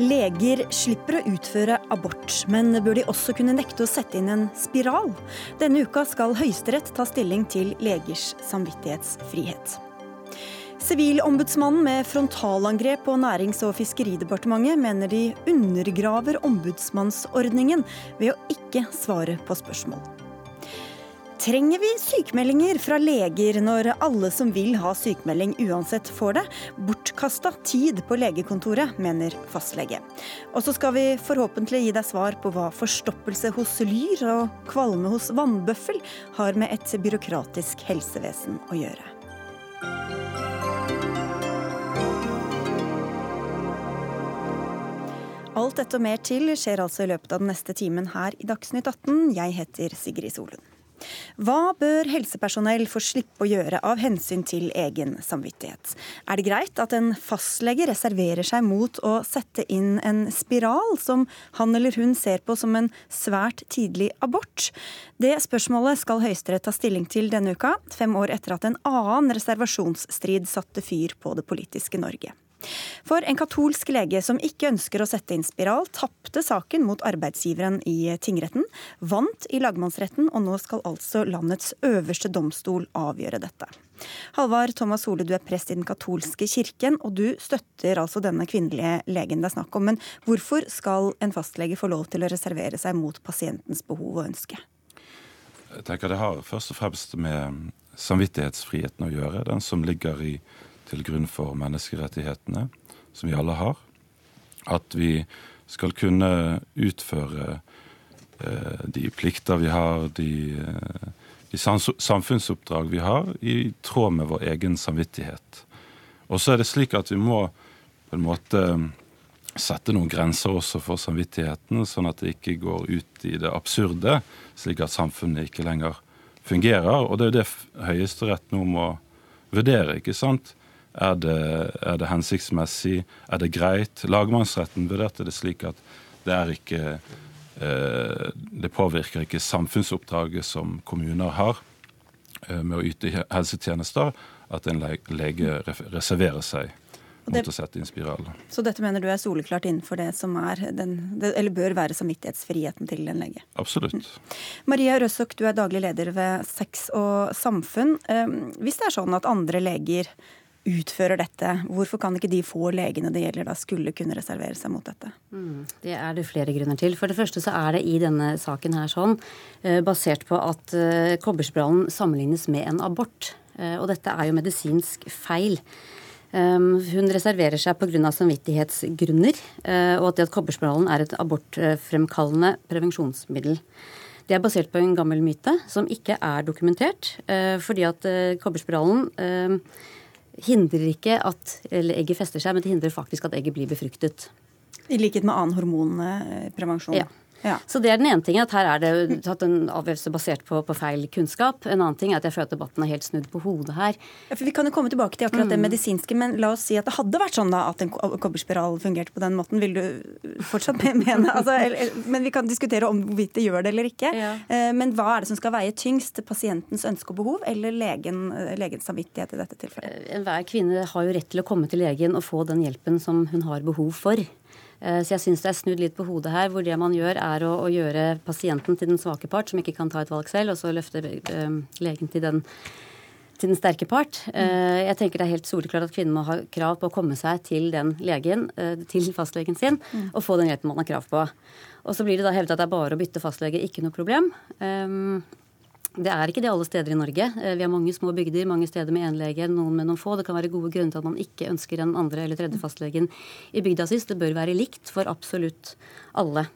Leger slipper å utføre abort, men bør de også kunne nekte å sette inn en spiral? Denne uka skal Høyesterett ta stilling til legers samvittighetsfrihet. Sivilombudsmannen med frontalangrep på Nærings- og fiskeridepartementet mener de undergraver ombudsmannsordningen ved å ikke svare på spørsmål. Trenger vi sykemeldinger fra leger når alle som vil ha sykemelding uansett får det? Bortkasta tid på legekontoret, mener fastlege. Og så skal vi forhåpentlig gi deg svar på hva forstoppelse hos lyr og kvalme hos vannbøffel har med et byråkratisk helsevesen å gjøre. Alt dette og mer til skjer altså i løpet av den neste timen her i Dagsnytt 18. Jeg heter Sigrid Solund. Hva bør helsepersonell få slippe å gjøre av hensyn til egen samvittighet? Er det greit at en fastlege reserverer seg mot å sette inn en spiral som han eller hun ser på som en svært tidlig abort? Det spørsmålet skal Høyesterett ta stilling til denne uka, fem år etter at en annen reservasjonsstrid satte fyr på det politiske Norge. For en katolsk lege som ikke ønsker å sette inn spiral, tapte saken mot arbeidsgiveren i tingretten, vant i lagmannsretten, og nå skal altså landets øverste domstol avgjøre dette. Halvard Thomas Hole, du er prest i den katolske kirken, og du støtter altså denne kvinnelige legen det er snakk om. Men hvorfor skal en fastlege få lov til å reservere seg mot pasientens behov og ønske? Jeg tenker Det har først og fremst med samvittighetsfriheten å gjøre, den som ligger i til grunn for menneskerettighetene, som vi alle har. At vi skal kunne utføre eh, de plikter vi har, de, eh, de, samfunnsoppdrag vi har, i tråd med vår egen samvittighet. Og så er det slik at vi må på en måte sette noen grenser også for samvittigheten, sånn at det ikke går ut i det absurde, slik at samfunnet ikke lenger fungerer. Og det er jo det Høyesterett nå må vurdere. ikke sant? Er det, er det, hensiktsmessig? Er det greit? Lagmannsretten vurderte det slik at det er ikke eh, Det påvirker ikke samfunnsoppdraget som kommuner har eh, med å yte helsetjenester, at en lege reserverer seg mot det, å sette inn spiral. Så dette mener du er soleklart innenfor det som er den, eller bør være samvittighetsfriheten til en lege? Absolutt. Mm. Maria Røsok, du er daglig leder ved Sex og samfunn. Eh, hvis det er sånn at andre leger utfører dette. Hvorfor kan ikke de få legene det gjelder da skulle kunne reservere seg mot dette? Mm, det er det flere grunner til. For det første så er det i denne saken her sånn, eh, basert på at uh, kobbersprallen sammenlignes med en abort. Uh, og dette er jo medisinsk feil. Um, hun reserverer seg pga. samvittighetsgrunner, og at det at kobbersprallen er et abortfremkallende prevensjonsmiddel. Det er basert på en gammel myte som ikke er dokumentert, fordi at kobberspiralen hindrer ikke at egget fester seg, men det hindrer faktisk at egget blir befruktet. I likhet med annen hormonprevensjon? Ja. Ja. Så det er den ene tingen, at her er det tatt en avgjørelse basert på, på, feil kunnskap. En annen ting er at jeg føler at debatten er helt snudd på hodet her. Ja, for Vi kan jo komme tilbake til akkurat mm. det medisinske, men la oss si at det hadde vært sånn da at en kobberspiral fungerte på den måten. Vil du fortsatt mene altså, Men vi kan diskutere om hvorvidt det gjør det eller ikke. Ja. Eh, men hva er det som skal veie tyngst? Pasientens ønske og behov eller legen, eh, legens samvittighet i dette tilfellet? Eh, enhver kvinne har jo rett til å komme til legen og få den hjelpen som hun har behov for. Eh, så jeg syns det er snudd litt på hodet her, hvor det man gjør er å, å, gjøre pasienten til den svake part, som ikke kan ta et valg selv, og så løfte uh, legen til den, til den sterke part. Uh, jeg tenker det er helt soleklart at kvinnen må ha krav på å komme seg til den legen, til fastlegen sin, mm. og få den hjelpen man har krav på. Og så blir det da hevdet at det er bare å bytte fastlege, ikke noe problem. Det er ikke det alle steder i Norge. Eh, vi har mange små bygder, mange steder med én lege, noen med noen få. Det kan være gode grunner til at man ikke ønsker den andre eller tredje fastlegen i bygda si. Det bør være likt for absolutt alle.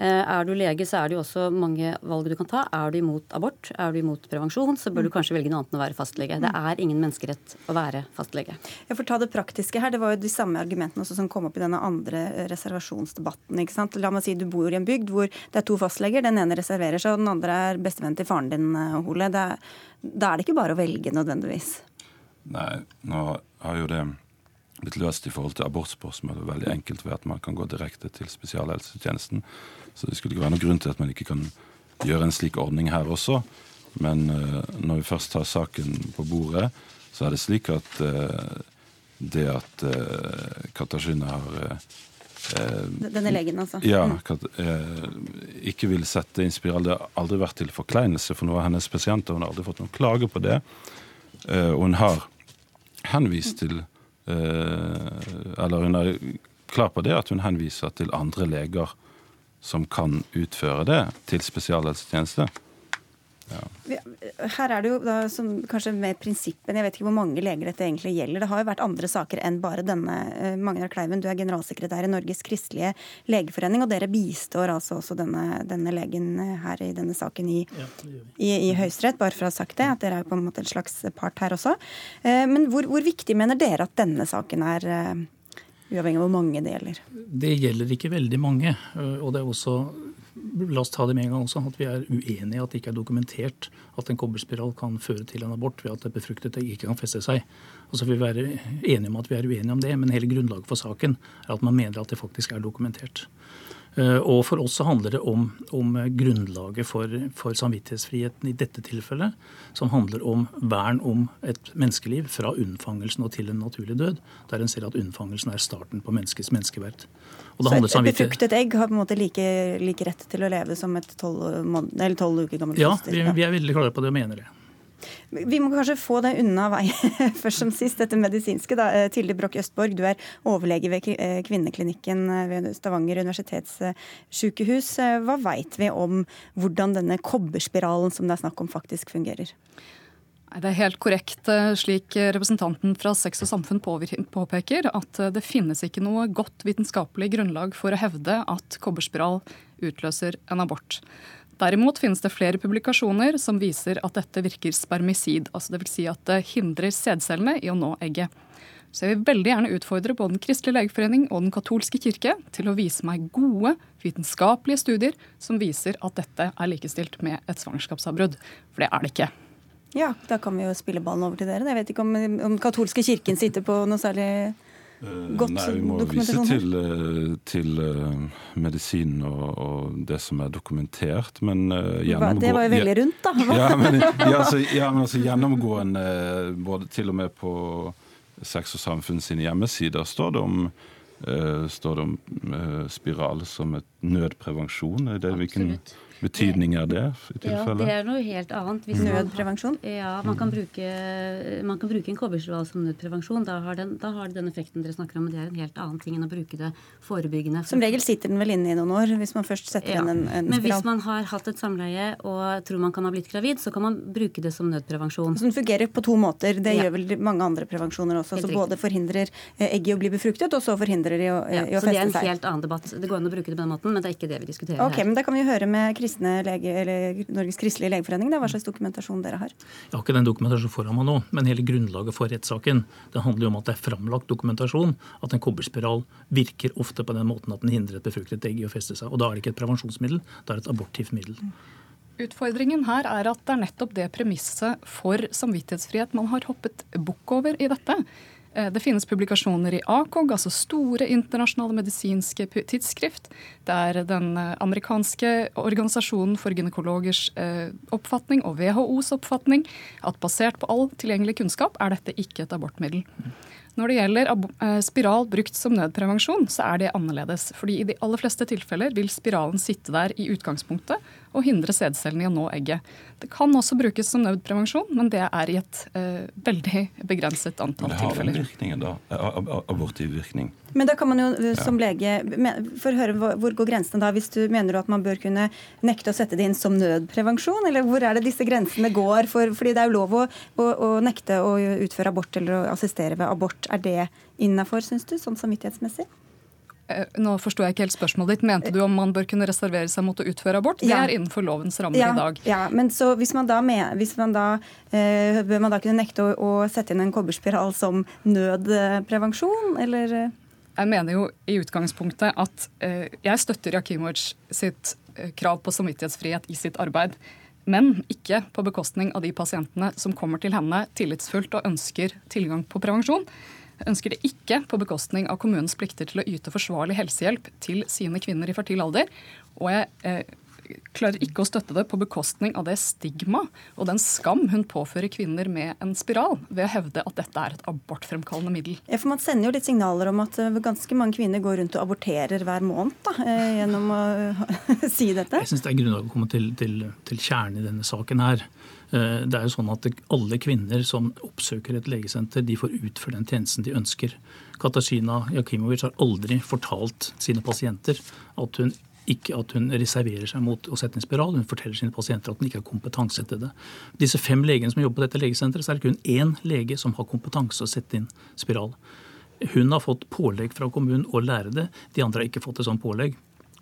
Eh, er du lege, så er det jo også mange valg du kan ta. Er du imot abort, er du imot prevensjon, så bør du mm. kanskje velge noe annet enn å være fastlege. Det mm. er ingen menneskerett å være fastlege. Jeg får ta det praktiske her. Det var jo de samme argumentene som kom opp i denne andre reservasjonsdebatten. ikke sant? La meg si du bor i en bygd hvor det er to fastleger. Den ene reserverer seg, og den andre er bestevenn til faren din, Ole. da er det ikke bare å velge nødvendigvis. Nei, nå har jo det blitt løst i forhold til abortspørsmålet veldig enkelt ved at man kan gå direkte til spesialhelsetjenesten. Så det skulle ikke være noen grunn til at man ikke kan gjøre en slik ordning her også. Men uh, når vi først tar saken på bordet, så er det slik at uh, det at uh, Katarzyna har Denne legen, altså? Ja. Mm. ikke vil sette inn spiral. Det har aldri vært til forkleinelse for noen av hennes pasienter. Hun har aldri fått noen klage på det. Og hun har henvist til Eller hun er klar på det at hun henviser til andre leger som kan utføre det til spesialhelsetjeneste. Ja. Her er det jo da, som, kanskje med prinsippen. Jeg vet ikke hvor mange leger dette egentlig gjelder. Det har jo vært andre saker enn bare denne. Eh, Magnar Kleiven, du er generalsekretær i Norges kristelige legeforening, og dere bistår altså også denne, denne legen her i denne saken i, ja, i, i Høyesterett, bare for å ha sagt det. At dere er på en måte en slags part her også. Eh, men hvor, hvor viktig mener dere at denne saken er? Uavhengig av hvor mange det gjelder? Det gjelder ikke veldig mange. og det er også La oss ta det med en gang også, at vi er uenige i at det ikke er dokumentert at en kobberspiral kan føre til en abort ved at det befruktede ikke kan feste seg. Og så vil vi være enige om at vi er uenige om det, men hele grunnlaget for saken er at man mener at det faktisk er dokumentert. Eh, og for oss så handler det om, om grunnlaget for, for, samvittighetsfriheten i dette tilfellet, som handler om vern om et menneskeliv fra unnfangelsen og til en naturlig død, der en ser at unnfangelsen er starten på menneskets menneskeverd. så et, et befruktet egg har på en måte like, like rett til å leve som et tolv uker gammelt foster? Ja, vi, vi er veldig klare på det og mener det. Vi må kanskje få det unna veien først som sist, dette medisinske. da. Eh, Tilde Broch Østborg, du er overlege ved eh, kvinneklinikken eh, ved Stavanger universitetssykehus. Hva veit vi om hvordan denne kobberspiralen som det er snakk om, faktisk fungerer? Det er helt korrekt slik representanten fra Sex og Samfunn påpeker, at det finnes ikke noe godt vitenskapelig grunnlag for å hevde at kobberspiral utløser en abort. Derimot finnes det flere publikasjoner som viser at dette virker spermicid. altså Dvs. Si at det hindrer sædcellene i å nå egget. Så jeg vil veldig gjerne utfordre både Den kristelige legeforening og Den katolske kirke til å vise meg gode vitenskapelige studier som viser at dette er likestilt med et svangerskapsavbrudd. For det er det ikke. Ja, da kan vi jo spille ballen over til dere. Jeg vet ikke om, om katolske kirken sitter på noe særlig Godt Nei, vi må vise til, eh, til uh, medisin og, og, det som er dokumentert, men uh, gjennomgå... Det var jo veldig rundt, da. ja, men, ja, altså, ja, men altså, gjennomgående, både til og med på Sex og Samfunn sine hjemmesider, står det om uh, står det om spiral som et nødprevensjon. Det er hvilken betydning er det i tilfelle? Ja, det er noe helt annet. Hvis nødprevensjon? ja, man kan, bruke, man kan bruke en kobberstråle som nødprevensjon. Da har, den, da har det den effekten dere snakker om, men det er en helt annen ting enn å bruke det forebyggende. Som regel sitter den vel inne i noen år, hvis man først setter ja. inn en, en Men hvis man har hatt et samleie og tror man kan ha blitt gravid, så kan man bruke det som nødprevensjon. Så den fungerer på to måter. Det ja. gjør vel mange andre prevensjoner også. Helt så både forhindrer eh, egget å bli befruktet, og så forhindrer de å, ja, å feste seg. Så det er en helt annen debatt. Det går an å bruke det på den måten, men det er ikke det vi diskuterer okay, her. Men da kan vi høre med lege, eller Norges kristelige legeforening, hva slags dokumentasjon dere har? Jeg har ikke den dokumentasjonen foran meg nå, men hele grunnlaget for rettssaken det handler jo om at det er framlagt dokumentasjon at en kobberspiral virker ofte på den måten at den hindrer et befruktet egg i å feste seg. Og da er det ikke et prevensjonsmiddel, da er det et abortivt middel. Utfordringen her er at det er nettopp det premisset for samvittighetsfrihet man har hoppet bukk over i dette. Eh, det finnes publikasjoner i ACOG, altså store internasjonale medisinske tidsskrift. Det er den eh, amerikanske organisasjonen for gynekologers eh, oppfatning og WHOs oppfatning at basert på all tilgjengelig kunnskap er dette ikke et abortmiddel. Når det gjelder spiral brukt som nødprevensjon, så er det annerledes. Fordi i de aller fleste tilfeller vil spiralen sitte der i utgangspunktet og hindre sædcellene i å nå egget. Det kan også brukes som nødprevensjon, men det er i et eh, veldig begrenset antall tilfeller. Det har virkningen da, abortiv virkning. Men da kan man jo som som lege For å høre hvor går grensene da, hvis du mener at man bør kunne nekte å sette det inn som nødprevensjon, eller hvor er det disse grensene går? For, fordi det er jo lov å, å, å nekte å utføre abort eller å assistere ved abort. Er det innafor, syns du, sånn samvittighetsmessig? Eh, nå forstår jeg ikke helt spørsmålet ditt. Mente du om man bør kunne reservere seg mot å utføre abort? Det er innenfor lovens rammer ja, i dag. Ja, men så hvis man da, med, hvis man da eh, Bør man da kunne nekte å, å, sette inn en kobberspiral som nødprevensjon, eller? Jeg mener jo i utgangspunktet at eh, jeg støtter Jakimovic sitt eh, krav på samvittighetsfrihet i sitt arbeid. Men ikke på bekostning av de pasientene som kommer til henne tillitsfullt og ønsker tilgang på prevensjon ønsker det ikke på bekostning av kommunens plikter til å yte forsvarlig helsehjelp til sine kvinner i fertil alder. Og jeg eh, klarer ikke å støtte det på bekostning av det stigma og den skam hun påfører kvinner med en spiral, ved å hevde at dette er et abortfremkallende middel. Ja, for Man sender jo litt signaler om at eh, ganske mange kvinner går rundt og aborterer hver måned da, eh, gjennom å si dette. Jeg syns det er grunnlag å komme til, til, til kjernen i denne saken her. Eh, det er jo sånn at Alle kvinner som oppsøker et legesenter, de får utført den tjenesten de ønsker. Katarzyna Jakimovic har aldri fortalt sine pasienter at hun ikke at hun reserverer seg mot å sette inn spiral. Hun forteller sine pasienter at hun ikke har kompetanse til det. Disse fem legene som jobber på dette legesenteret, så er det kun én lege som har kompetanse å sette inn spiral. Hun har fått pålegg fra kommunen å lære det. De andre har ikke fått et sånt pålegg.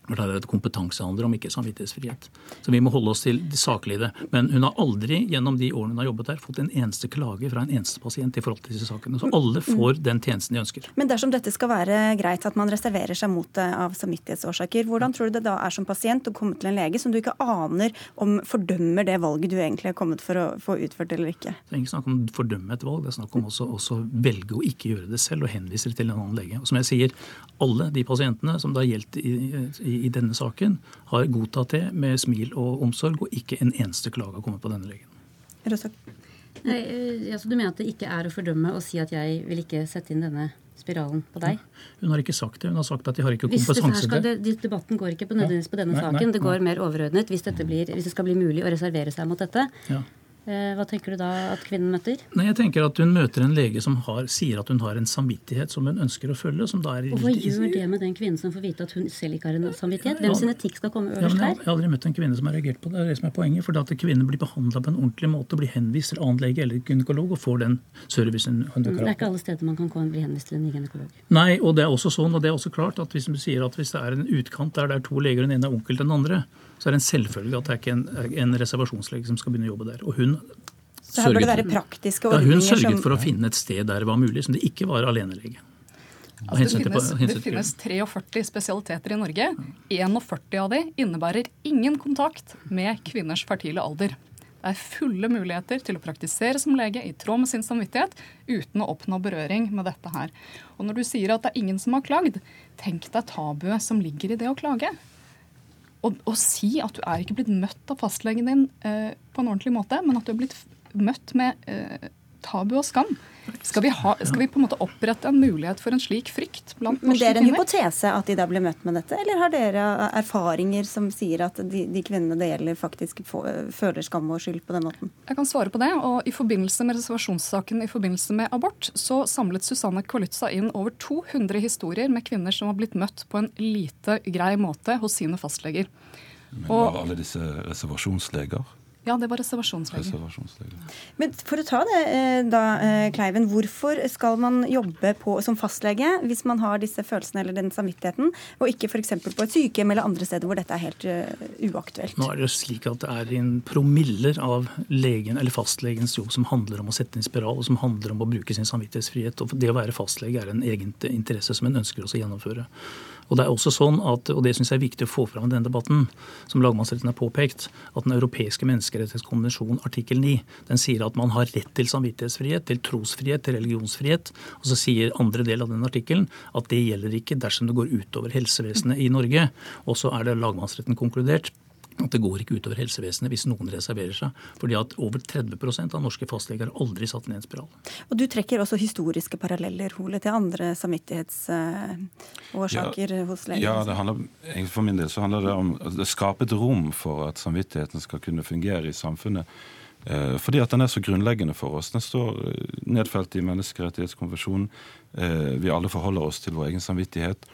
For det er et kompetansehandler om ikke samvittighetsfrihet. Så vi må holde oss til det saklige i det. Men hun har aldri gjennom de årene hun har jobbet der, fått en eneste klage fra en eneste pasient i forhold til disse sakene. Så alle får den tjenesten de ønsker. Men dersom dette skal være greit, at man reserverer seg mot det av samvittighetsårsaker, hvordan tror du det da er som pasient å komme til en lege som du ikke aner om fordømmer det valget du egentlig er kommet for å få utført eller ikke? Det er ikke snakk om å fordømme et valg, det er snakk om også også velge å ikke gjøre det selv og henvise det til en annen lege. Og som jeg sier, alle de pasientene som det har gjeldt i, i i denne saken har godtatt det med smil og omsorg, og ikke en eneste klage har kommet på denne legen. Nei, eh, altså, du mener at det ikke er å fordømme å si at jeg vil ikke sette inn denne spiralen på deg? Hun har ikke sagt det. Hun har sagt at de har ikke kompetanse til det. Debatten går ikke på nødvendigvis på denne nei, saken. Nei, det går mer overordnet hvis, blir, hvis, det skal bli mulig å reservere seg mot dette. Ja. Eh, hva tenker du da at kvinnen møter? Nei, jeg tenker at Hun møter en lege som har, sier at hun har en samvittighet som hun ønsker å følge. Som da er og Hva gjør det med den kvinnen som får vite at hun selv ikke har en samvittighet? Hvem sin etikk skal komme øverst her? Ja, jeg har aldri møtt en kvinne som har reagert på det. Det er det som er poenget. For at kvinnen blir behandla på en ordentlig måte, blir henvist til annen lege eller gynekolog og får den servicen hun har. Det er ikke alle steder man kan bli henvist til en gynekolog. Nei, og det er også sånn, og det er også klart at hvis du sier at hvis det er en utkant der det er to leger, og den ene er onkel til den andre, så er det en selvfølge at det er ikke en, en reservasjonslege som skal begynne å jobbe der. Og hun så her bør det være praktiske ordninger ja, Hun sørget som... for å finne et sted der det var mulig, som det ikke var alenelege. Altså, det, finnes, det finnes 43 spesialiteter i Norge. 41 av de innebærer ingen kontakt med kvinners fertile alder. Det er fulle muligheter til å praktisere som lege i tråd med sin samvittighet uten å oppnå berøring med dette her. Og når du sier at det er ingen som har klagd, tenk deg tabuet som ligger i det å klage. Og, å, si at du er ikke blitt møtt av fastlegen din eh, på en ordentlig måte, men at du er blitt møtt med eh, tabu og skam. Skal vi, ha, skal vi, på en måte opprette en mulighet for en slik frykt blant norske kvinner? Men Det er en hypotese at de da blir møtt med dette, eller har dere erfaringer som sier at de, de kvinnene det gjelder, faktisk føler skam og skyld på den måten? Jeg kan svare på det. og I forbindelse med reservasjonssaken i forbindelse med abort, så samlet Susanne Kvalitza inn over 200 historier med kvinner som har blitt møtt på en lite grei måte hos sine fastleger. Men var alle disse reservasjonsleger? Ja, det var reservasjonslege. Men for å ta det eh, da, eh, Kleiven. Hvorfor skal man jobbe på, som fastlege hvis man har disse følelsene eller den samvittigheten, og ikke f.eks. på et sykehjem eller andre steder hvor dette er helt uh, uaktuelt? Nå er det jo slik at det er en promiller av legen eller fastlegens jobb som handler om å sette inn spiral, og som handler om å bruke sin samvittighetsfrihet. Og det å være fastlege er en egen interesse som en ønsker å gjennomføre. Og det er også sånn at, og det synes jeg er viktig å få fram i denne debatten, som lagmannsretten har påpekt, at Den europeiske menneskerettighetskonvensjon artikkel 9 den sier at man har rett til samvittighetsfrihet, til trosfrihet, til religionsfrihet. Og så sier andre del av den artikkelen at det gjelder ikke dersom det går utover helsevesenet i Norge. Og så er det lagmannsretten konkludert at det går ikke utover helsevesenet hvis noen reserverer seg. fordi at over 30% av norske fastleger har aldri satt ned en spiral. Og Du trekker også historiske paralleller Hole, til andre samvittighetsårsaker ja, hos leger? Ja, det handler, for min del så handler det om å skape et rom for at samvittigheten skal kunne fungere i samfunnet. Eh, fordi at den er så grunnleggende for oss. Den står eh, nedfelt i menneskerettighetskonvensjonen. Eh, vi alle forholder oss til vår egen samvittighet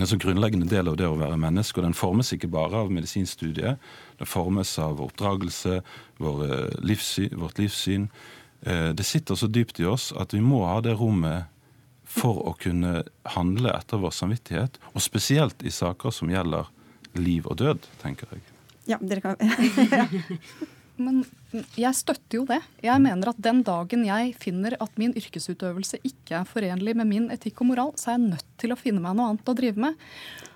en så grunnleggende del av det å være menneske. og Den formes ikke bare av medisinstudiet. Den formes av oppdragelse, vår eh, livssyn, vårt livssyn. Eh, det sitter så dypt i oss at vi må ha det rommet for å kunne handle etter vår samvittighet. Og spesielt i saker som gjelder liv og død, tenker jeg. Ja, dere kan... Men jeg støtter jo det. Jeg mener at den dagen jeg finner at min yrkesutøvelse ikke er forenlig med min etikk og moral, så er jeg nødt til å finne meg noe annet å drive med.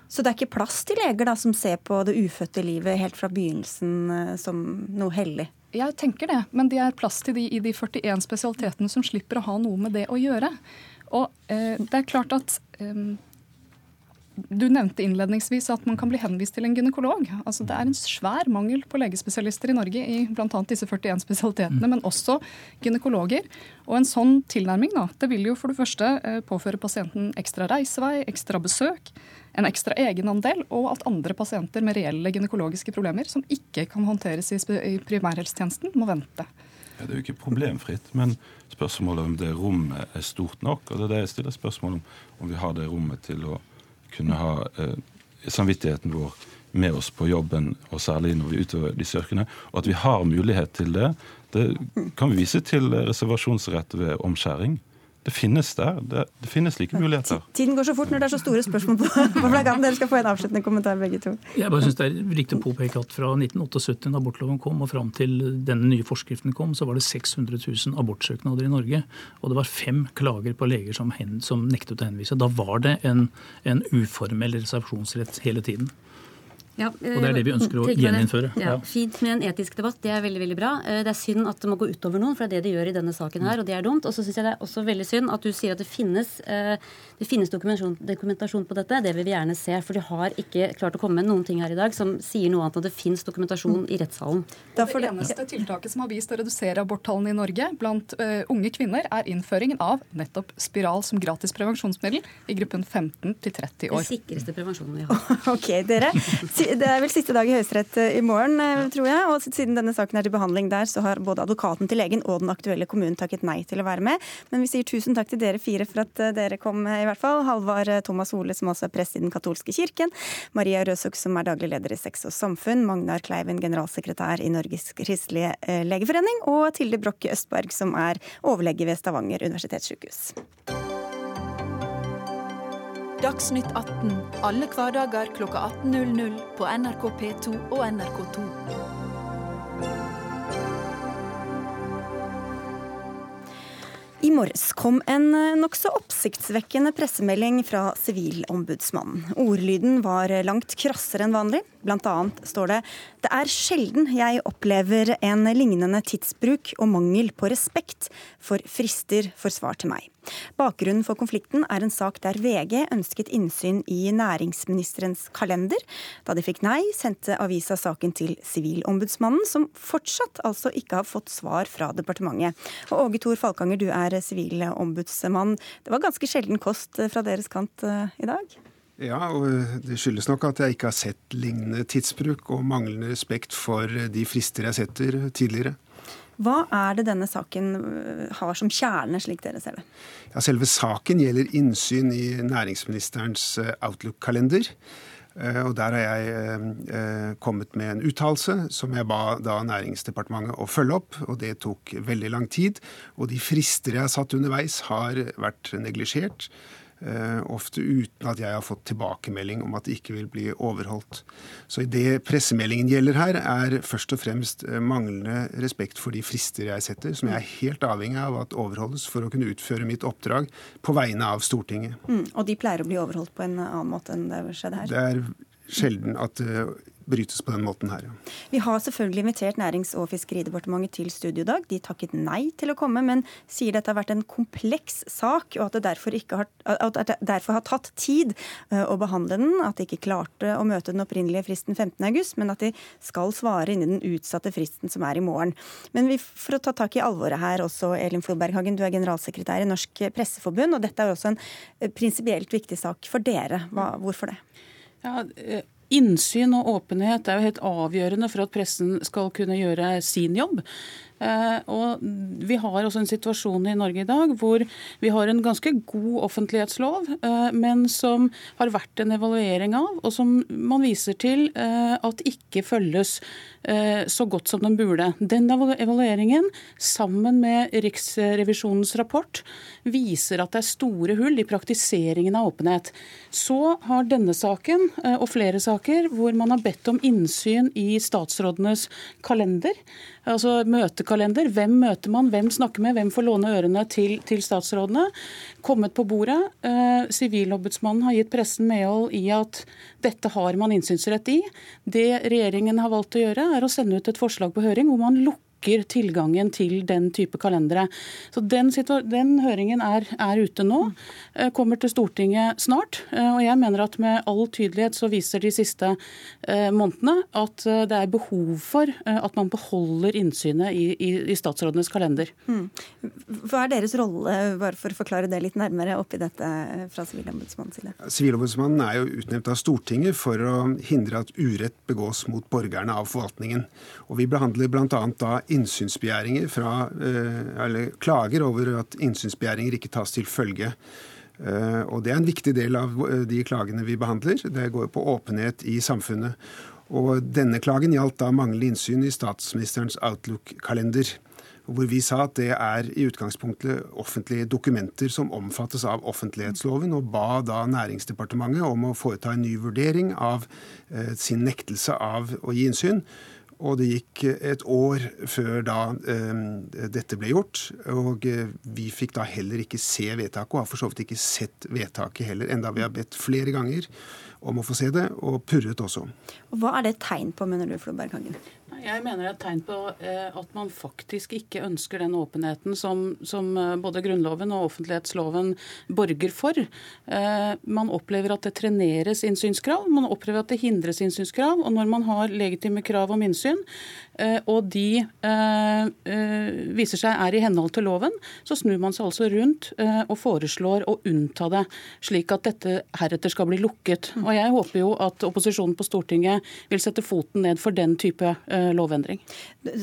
Så det er ikke plass til leger da, som ser på det ufødte livet helt fra begynnelsen eh, som noe hellig? Jeg tenker det, men det er plass til de i de 41 spesialitetene som slipper å ha noe med det å gjøre. Og eh, det er klart at eh, Du nevnte innledningsvis at man kan bli henvist til en gynekolog. Altså, det er en svær mangel på legespesialister i Norge i bl.a. disse 41 spesialitetene, mm. men også gynekologer. Og en sånn tilnærming da, det vil jo for det første eh, påføre pasienten ekstra reisevei, ekstra besøk, en ekstra egenandel, og at andre pasienter med reelle gynekologiske problemer som ikke kan håndteres i, i primærhelsetjenesten, må vente. Ja, det er jo ikke problemfritt, men spørsmålet om det rommet er stort nok. Og det er det jeg stiller spørsmål om, om vi har det rommet til å kunne ha eh, samvittigheten vår med oss på jobben, og særlig når vi utøver disse yrkene. Og at vi har mulighet til det, det kan vi vise til reservasjonsrett ved omskjæring. Det finnes der. Det, det, finnes like muligheter. Tiden går så fort når det er så store spørsmål på, på plakaten. Dere skal få en avsluttende kommentar, begge to. Jeg bare synes Det er riktig å påpeke at fra 1978, da abortloven kom, og fram til denne nye forskriften kom, så var det 600 000 abortsøknader i Norge. Og det var fem klager på leger som, hen, som nektet å henvise. Da var det en, en uformell reservasjonsrett hele tiden. Ja, og det er det vi ønsker å gjeninnføre. Ja, fint med en etisk debatt, det er veldig veldig bra. Eh, det er synd at det må gå utover noen, for det er det det gjør i denne saken her, og det er dumt. Og så syns jeg det er også veldig synd at du sier at det finnes, eh, det finnes dokumentasjon, dokumentasjon, på dette. Det vil vi gjerne se, for de har ikke klart å komme med noen ting her i dag som sier noe annet enn at det finnes dokumentasjon i rettssalen. Det eneste tiltaket som har vist å redusere aborttallene i Norge blant uh, unge kvinner, er innføringen av nettopp spiral som gratis prevensjonsmiddel i gruppen 15 til 30 år. Den sikreste prevensjonen vi har. ok, dere det er vel siste dag i Høyesterett eh, i morgen, eh, tror jeg. Og siden denne saken er til behandling der, så har både advokaten til legen og den aktuelle kommunen takket nei til å være med. Men vi sier tusen takk til dere fire for at eh, dere kom, i hvert fall. Halvard Thomas Ole, som også er prest i Den katolske kirken. Maria Røsuk, som er daglig leder i Sex og Samfunn. Magnar Kleiven, generalsekretær i Norges kristelige legeforening. Og Tilde Brokke Østberg, som er overlege ved Stavanger universitetssykehus. Dagsnytt 18 alle hverdager kl 18.00 på NRK P2 og NRK2. I morges kom en eh, nokså oppsiktsvekkende pressemelding fra Sivilombudsmannen. Ordlyden var langt krassere enn vanlig. Blant annet står det det er sjelden jeg opplever en lignende tidsbruk og mangel på respekt for frister for svar til meg. Bakgrunnen for konflikten er en sak der VG ønsket innsyn i næringsministerens kalender. Da de fikk nei, sendte avisa saken til Sivilombudsmannen, som fortsatt altså ikke har fått svar fra departementet. Og Åge Thor Falkanger, du er sivilombudsmann. Det var ganske sjelden kost fra deres kant eh, i dag? Ja, og det skyldes nok at jeg ikke har sett lignende tidsbruk og manglende respekt for de frister jeg setter tidligere. Hva er det denne saken øh, har som kjerne, slik dere ser det? Ja, selve saken gjelder innsyn i næringsministerens øh, Outlook-kalender. Øh, og Der har jeg kommet med en uttalelse som jeg ba da Næringsdepartementet å følge opp. og Det tok veldig lang tid. Og de frister jeg har satt underveis, har vært neglisjert. Eh, ofte uten at jeg har fått tilbakemelding om at det ikke vil bli overholdt. Så det pressemeldingen gjelder her, er først og fremst eh, manglende respekt for de frister jeg setter, som jeg er helt avhengig av at overholdes for å kunne utføre mitt oppdrag på vegne av Stortinget. Mm, og de pleier å bli overholdt på en annen måte enn det skjedde her? Det er sjelden at eh, brytes på den måten her. Ja. Vi har selvfølgelig invitert Nærings- og fiskeridepartementet til studio i dag. De takket nei til å komme, men sier dette har vært en kompleks sak, og at det derfor, har, at det derfor har tatt tid eh, å behandle den. At de ikke klarte å møte den opprinnelige fristen 15.8, men at de skal svare innen den utsatte fristen som er i morgen. Men vi, for å ta tak i alvoret her også, Elin Flodberghagen, du er generalsekretær i Norsk Presseforbund, og dette er også en eh, prinsipielt viktig sak for dere. Hva, hvorfor det? Ja, eh, Innsyn og åpenhet er jo helt avgjørende for at pressen skal kunne gjøre sin jobb. Eh, og vi har også en situasjon i Norge i dag hvor vi har en ganske god offentlighetslov, eh, men som har vært en evaluering av, og som man viser til at ikke følges Eh, så godt som den burde. Den evalueringen, sammen med Riksrevisjonens rapport, viser at det er store hull i praktiseringen av åpenhet. Så har denne saken eh, og flere saker hvor man har bedt om innsyn i statsrådenes kalender, altså møtekalender. Hvem møter man, hvem snakker med, hvem får låne ørene til, til statsrådene, kommet på bordet. Eh, Sivilombudsmannen har gitt pressen medhold i at dette har man innsynsrett i. Det regjeringen har valgt å gjøre, er å sende ut et forslag på høring hvor man lukker lukker tilgangen til den type kalendere. Så Den, den høringen er, er, ute nå, eh, kommer til Stortinget snart. Eh, og jeg mener at med all tydelighet så viser de siste månedene at det er behov for at man beholder innsynet i, i, i statsrådenes kalender. Hmm. Hva er deres rolle, bare for å forklare det litt nærmere, oppi dette fra Sivilombudsmannens side? Sivilombudsmannen er jo utnevnt av Stortinget for å hindre at urett begås mot borgerne av forvaltningen. Og Vi behandler bl.a. da innsynsbegjæringer fra, eh, eller klager over at innsynsbegjæringer ikke tas til følge. Eh, og Det er en viktig del av eh, de klagene vi behandler. Det går på åpenhet i samfunnet. Og Denne klagen gjaldt da manglende innsyn i statsministerens Outlook-kalender hvor vi sa at det er i utgangspunktet offentlige dokumenter som omfattes av offentlighetsloven, og ba da Næringsdepartementet om å foreta en ny vurdering av sin nektelse av å gi innsyn. Og det gikk et år før da eh, dette ble gjort. Og eh, vi fikk da heller ikke se vedtaket, og har for så vidt ikke sett vedtaket heller, enda vi har bedt flere ganger om å få se det, og purret også. Hva er det tegn på, mener du, Floberg Hagen? Jeg mener det er et tegn på eh, at man faktisk ikke ønsker den åpenheten som, som eh, både Grunnloven og offentlighetsloven borger for. Eh, man opplever at det treneres innsynskrav, man opplever at det hindres innsynskrav. Og når man har legitime krav om innsyn, og de viser seg er i henhold til loven, så snur man seg altså rundt og foreslår å unnta det, slik at dette heretter skal bli lukket. Og jeg håper jo at opposisjonen på Stortinget vil sette foten ned for den type Eh, lovendring.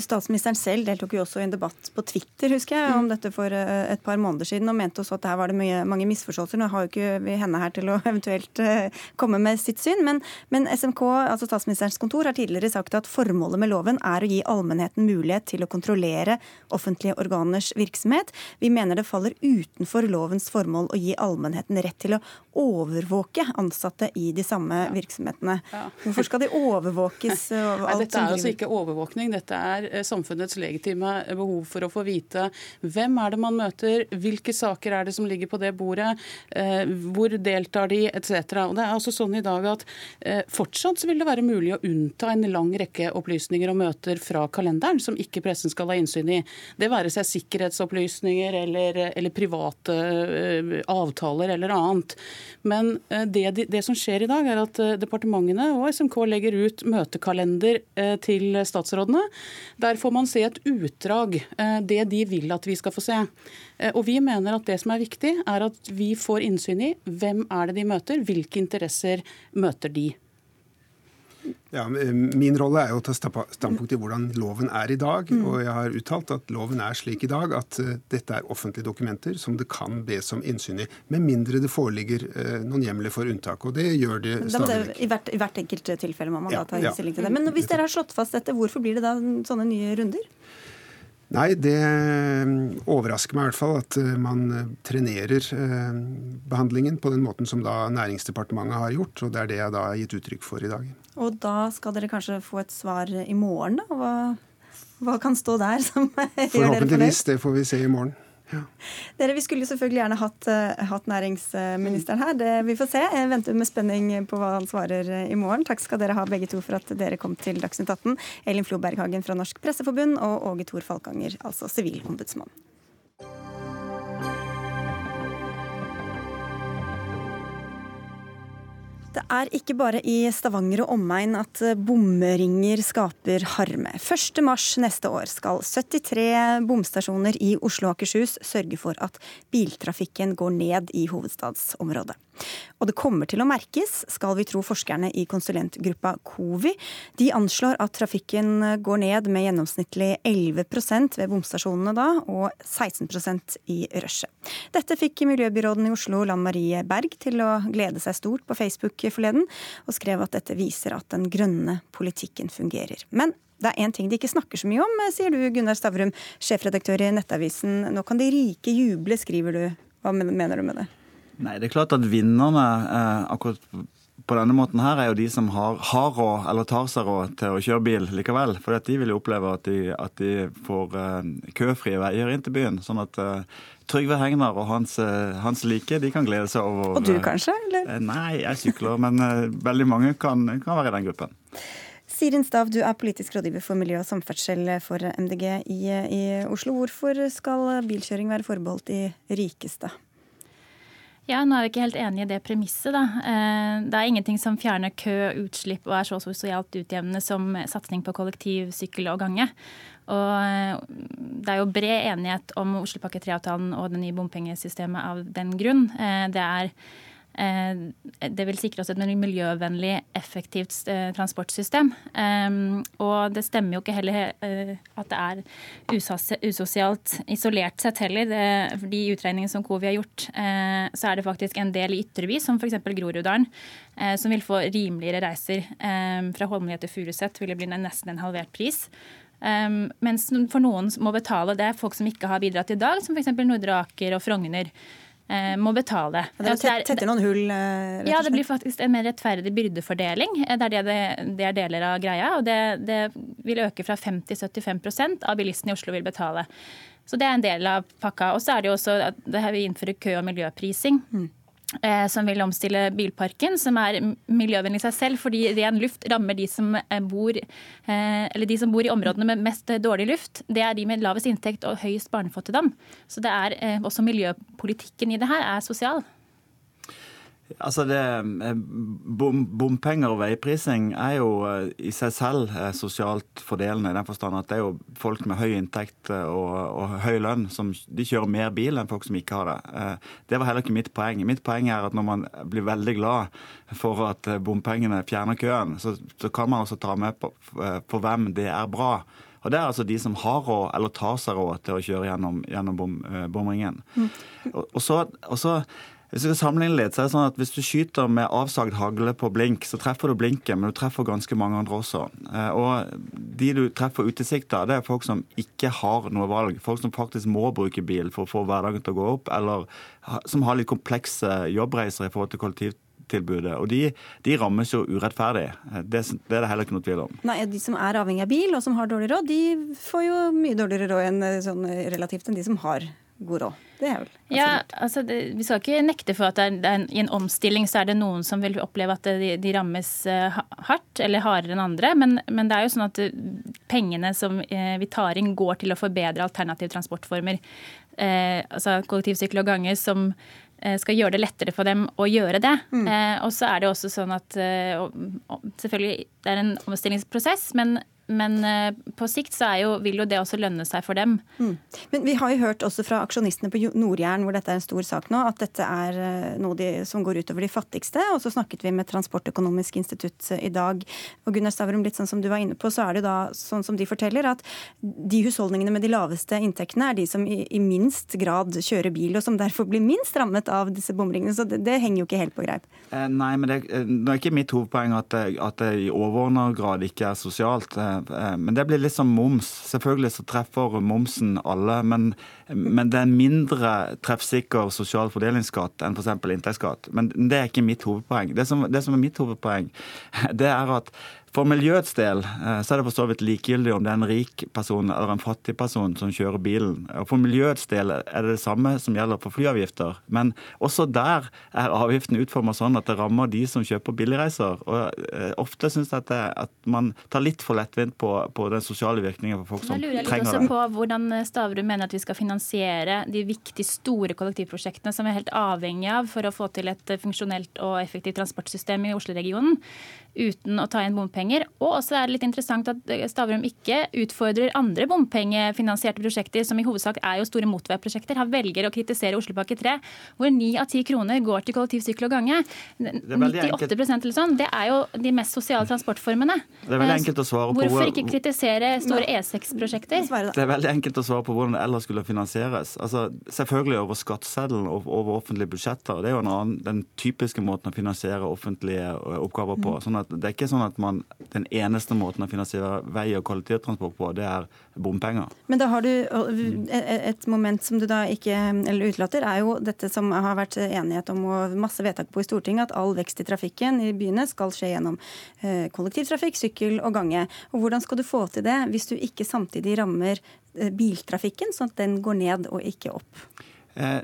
Statsministeren selv deltok jo også i en debatt på Twitter husker jeg, om mm. dette for eh, et par måneder siden, og mente også at her var det mye, mange misforståelser. Nå har jo ikke vi henne her til å eventuelt eh, komme med sitt syn, men, men, SMK, altså statsministerens kontor, har tidligere sagt at formålet med loven er å gi allmennheten mulighet til å kontrollere offentlige organers virksomhet. Vi mener det faller utenfor lovens formål å gi allmennheten rett til å overvåke ansatte i de samme virksomhetene. Hvorfor skal de overvåkes? Nei, dette er altså ikke overvåkning. Dette er eh, samfunnets legitime behov for å få vite hvem er det man møter, hvilke saker er det som ligger på det bordet, eh, hvor deltar de, etc. Og det er altså sånn i dag at eh, Fortsatt vil det være mulig å unnta en lang rekke opplysninger og møter fra kalenderen som ikke pressen skal ha innsyn i. Det være seg sikkerhetsopplysninger eller, eller private avtaler eller annet. Men det, det, som skjer i dag, er at departementene og SMK legger ut møtekalender til statsrådene. Der får man se et utdrag, eh, det de vil at vi skal få se. Eh, og Vi mener at det som er viktig, er at vi får innsyn i hvem er det de møter, hvilke interesser møter de. Ja, Min rolle er jo å ta standpunkt i hvordan loven er i dag. Mm. Og jeg har uttalt at loven er slik i dag at uh, dette er offentlige dokumenter som det kan bes om innsyn i. Med mindre det foreligger uh, noen hjemler for unntak. Og det gjør det stadig vekk. I hvert, I hvert enkelt tilfelle må man ja, da ta stilling til det. Men hvis dere har slått fast dette, hvorfor blir det da sånne nye runder? Nei, det eh, overrasker meg i hvert fall at man trenerer behandlingen på den måten som da Næringsdepartementet har gjort. Og det er det jeg da har gitt uttrykk for i dag. Og da skal dere kanskje få et svar i morgen, da? Hva, hva kan stå der som gjør dere fornøyd? Forhåpentligvis. Det får vi se i morgen. Ja. Dere, Vi skulle selvfølgelig gjerne hatt, uh, hatt næringsministeren her. Det, vi får se. Jeg venter med spenning på hva han svarer uh, i morgen. Takk skal dere ha begge to for at dere kom til Dagsnytt 18. Elin Floberghagen fra Norsk Presseforbund og Åge Thor Falkanger, altså sivilombudsmann. Det er ikke bare i Stavanger og omegn at bomringer skaper harme. 1.3 neste år skal 73 bomstasjoner i Oslo og Akershus sørge for at biltrafikken går ned i hovedstadsområdet. Og det kommer til å merkes, skal vi tro forskerne i konsulentgruppa Covi. De anslår at trafikken går ned med gjennomsnittlig 11% ved bomstasjonene da, og 16% i rushet. Dette fikk miljøbyråden i Oslo, Lan Marie Berg, til å glede seg stort på Facebook forleden, og skrev at dette viser at den grønne politikken fungerer. Men det er én ting de ikke snakker så mye om, sier du Gunnar Stavrum, sjefredaktør i Nettavisen. Nå kan de rike juble, skriver du. Hva mener du med det? Nei, det er klart at vinnerne eh, akkurat på denne måten her er jo de som har, har råd, eller tar seg råd til å kjøre bil likevel. For de vil jo oppleve at de, at de får eh, køfrie veier inn til byen. Sånn at eh, Trygve Hegnar og hans, eh, hans, like de kan glede seg over Og du kanskje? eller? Eh, nei, jeg sykler, men eh, veldig mange kan, kan være i den gruppen. Sirin Stav, du er politisk rådgiver for miljø og samferdsel for MDG i, i Oslo. Hvorfor skal bilkjøring være forbeholdt de rikeste? Ja, Nå er vi ikke helt enig i det premisset. da. Eh, det er ingenting som fjerner kø, utslipp og er så sosialt utjevnende som satsing på kollektiv, sykkel og gange. Og eh, Det er jo bred enighet om Oslopakke 3-avtalen og det nye bompengesystemet av den grunn. Eh, det er det vil sikre oss et miljøvennlig, effektivt eh, transportsystem. Eh, og det stemmer jo ikke heller at det er usosialt isolert sett heller. For de utregningene som Covi har gjort, så er det faktisk en del i Ytreby, som f.eks. Groruddalen, som vil få rimeligere reiser. Fra Holmlia til Furuset vil det bli nesten en halvert pris. Um, mens for noen må betale, det folk som ikke har bidratt i dag, som f.eks. Nordre Aker og Frogner. Eh, må betale. Det er tetter noen hull? Eh, ja, det blir faktisk en mer rettferdig byrdefordeling. Eh, det er, det, det er deler av greia. Og det, det vil øke fra 50-75% av bilistene i Oslo vil betale. Så det er en del av pakka. Og så er det jo også at vi innfører kø- og miljøprising. Mm. Eh, som vil omstille bilparken, som er miljøvennlig i seg selv, fordi ren luft rammer de som, eh, bor, eh, de som bor i områdene med mest dårlig luft. Det er de med lavest inntekt og høyest barnefattigdom. Så det er også miljøpolitikken i det her er sosial. Altså det, eh, bom, Bompenger og veiprising er jo eh, i seg selv eh, sosialt fordelende. i den forstand at Det er jo folk med høy inntekt og, og, høy lønn som de kjører mer bil enn folk som ikke har det. Det var heller ikke mitt poeng. Mitt poeng er at når man blir veldig glad for at bompengene fjerner køen, så, så kan man også ta med på, på hvem det er bra. Og Det er altså de som har råd, eller tar seg råd til å kjøre gjennom, gjennom bom, bomringen. Mm. Og, og, så, og så hvis vi skal sammenligne litt, så er det sånn at hvis du skyter med avsagd hagle på blink, så treffer du blinken, men du treffer ganske mange andre også. Eh, og de du treffer utilsikta, det er folk som ikke har noe valg. Folk som faktisk må bruke bil for å få hverdagen til å gå opp, eller som har litt komplekse jobbreiser i forhold til kollektivtilbudet. Og de, de, rammes jo urettferdig. Eh, det, det, er det heller ikke noe tvil om. Nei, De som er avhengig av bil og som har dårlig råd, de får jo mye dårligere råd enn, eh, sånn, relativt enn de som har god råd. Det er vel ja, altså det, Vi skal ikke nekte for at det er, det er en, i en omstilling så er det noen som vil oppleve at de, de rammes uh, hardt, eller hardere enn andre. Men, men, det er jo sånn at uh, pengene som uh, vi tar inn, går til å forbedre alternative transportformer. altså kollektivsykkel og gange som skal gjøre det lettere for dem å gjøre det. Mm. og så er det også sånn at selvfølgelig det er en omstillingsprosess, men men eh, på sikt så jo, vil jo det også lønne seg for dem. Mm. Men vi har jo hørt også fra aksjonistene på Nord-Jæren, hvor dette er en stor sak nå, at dette er eh, noe de, som går utover de fattigste. Og så snakket vi med Transportøkonomisk institutt eh, i dag. Og Gunnar Stavrum, litt sånn som du var inne på, så er det da sånn som de forteller, at de husholdningene med de laveste inntektene er de som i, i minst grad kjører bil, og som derfor blir minst rammet av disse bomringene. Så det, det henger jo ikke helt på greip. Eh, nei, men det, det er ikke mitt hovedpoeng at det, at det i overordna grad ikke er sosialt. Eh, men det blir litt som moms. Selvfølgelig så treffer momsen alle. Men, men det er en mindre treffsikker sosial fordelingsskatt enn f.eks. inntektsskatt. Men det er ikke mitt hovedpoeng. Det som, det som er mitt hovedpoeng, det er at for miljøets del eh, så er det for så vidt likegyldig om det er en rik person eller en fattig person som kjører bilen. Og For miljøets del er det det samme som gjelder for flyavgifter. Men også der er avgiften utformet sånn at det rammer de som kjøper billigreiser. Og eh, Ofte syns jeg at, det, at, man tar litt for lettvint på, på den sosiale virkningen for folk som trenger det. Jeg lurer litt også på hvordan Stavrum mener at vi skal finansiere de viktige, store kollektivprosjektene som vi er helt avhengig av for å få til et funksjonelt og effektivt transportsystem i Oslo-regionen uten å ta inn bompenger. Og også er det litt interessant at Stavrum ikke utfordrer andre bompengefinansierte prosjekter, som i hovedsak er jo store motorveiprosjekter. Han velger å kritisere Oslopakke 3, hvor ni av ti kroner går til kollektiv, sykkel og gange. 98 eller sånn, Det er jo de mest sosiale transportformene. Det er veldig eh, enkelt å svare på Hvorfor ikke kritisere store E6-prosjekter? Det er veldig enkelt å svare på hvordan det ellers skulle finansieres. Altså, Selvfølgelig over skatteseddelen og over offentlige budsjetter. Det er jo en annen, den typiske måten å finansiere offentlige oppgaver på. sånn at at det er ikke sånn at man, den eneste måten å finansiere vei- og kollektivtransport på, det er bompenger. Men da har du et moment som du da ikke eller utelater, er jo dette som har vært enighet om og masse vedtak på i Stortinget, at all vekst i trafikken i byene skal skje gjennom eh, kollektivtrafikk, sykkel og gange. Og Hvordan skal du få til det hvis du ikke samtidig rammer eh, biltrafikken, sånn at den går ned og ikke opp? Eh,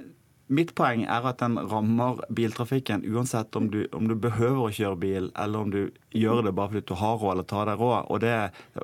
Mitt poeng er at den rammer biltrafikken uansett om du, om du, behøver å kjøre bil, eller om du gjør det bare fordi du har råd eller tar deg råd. Og det,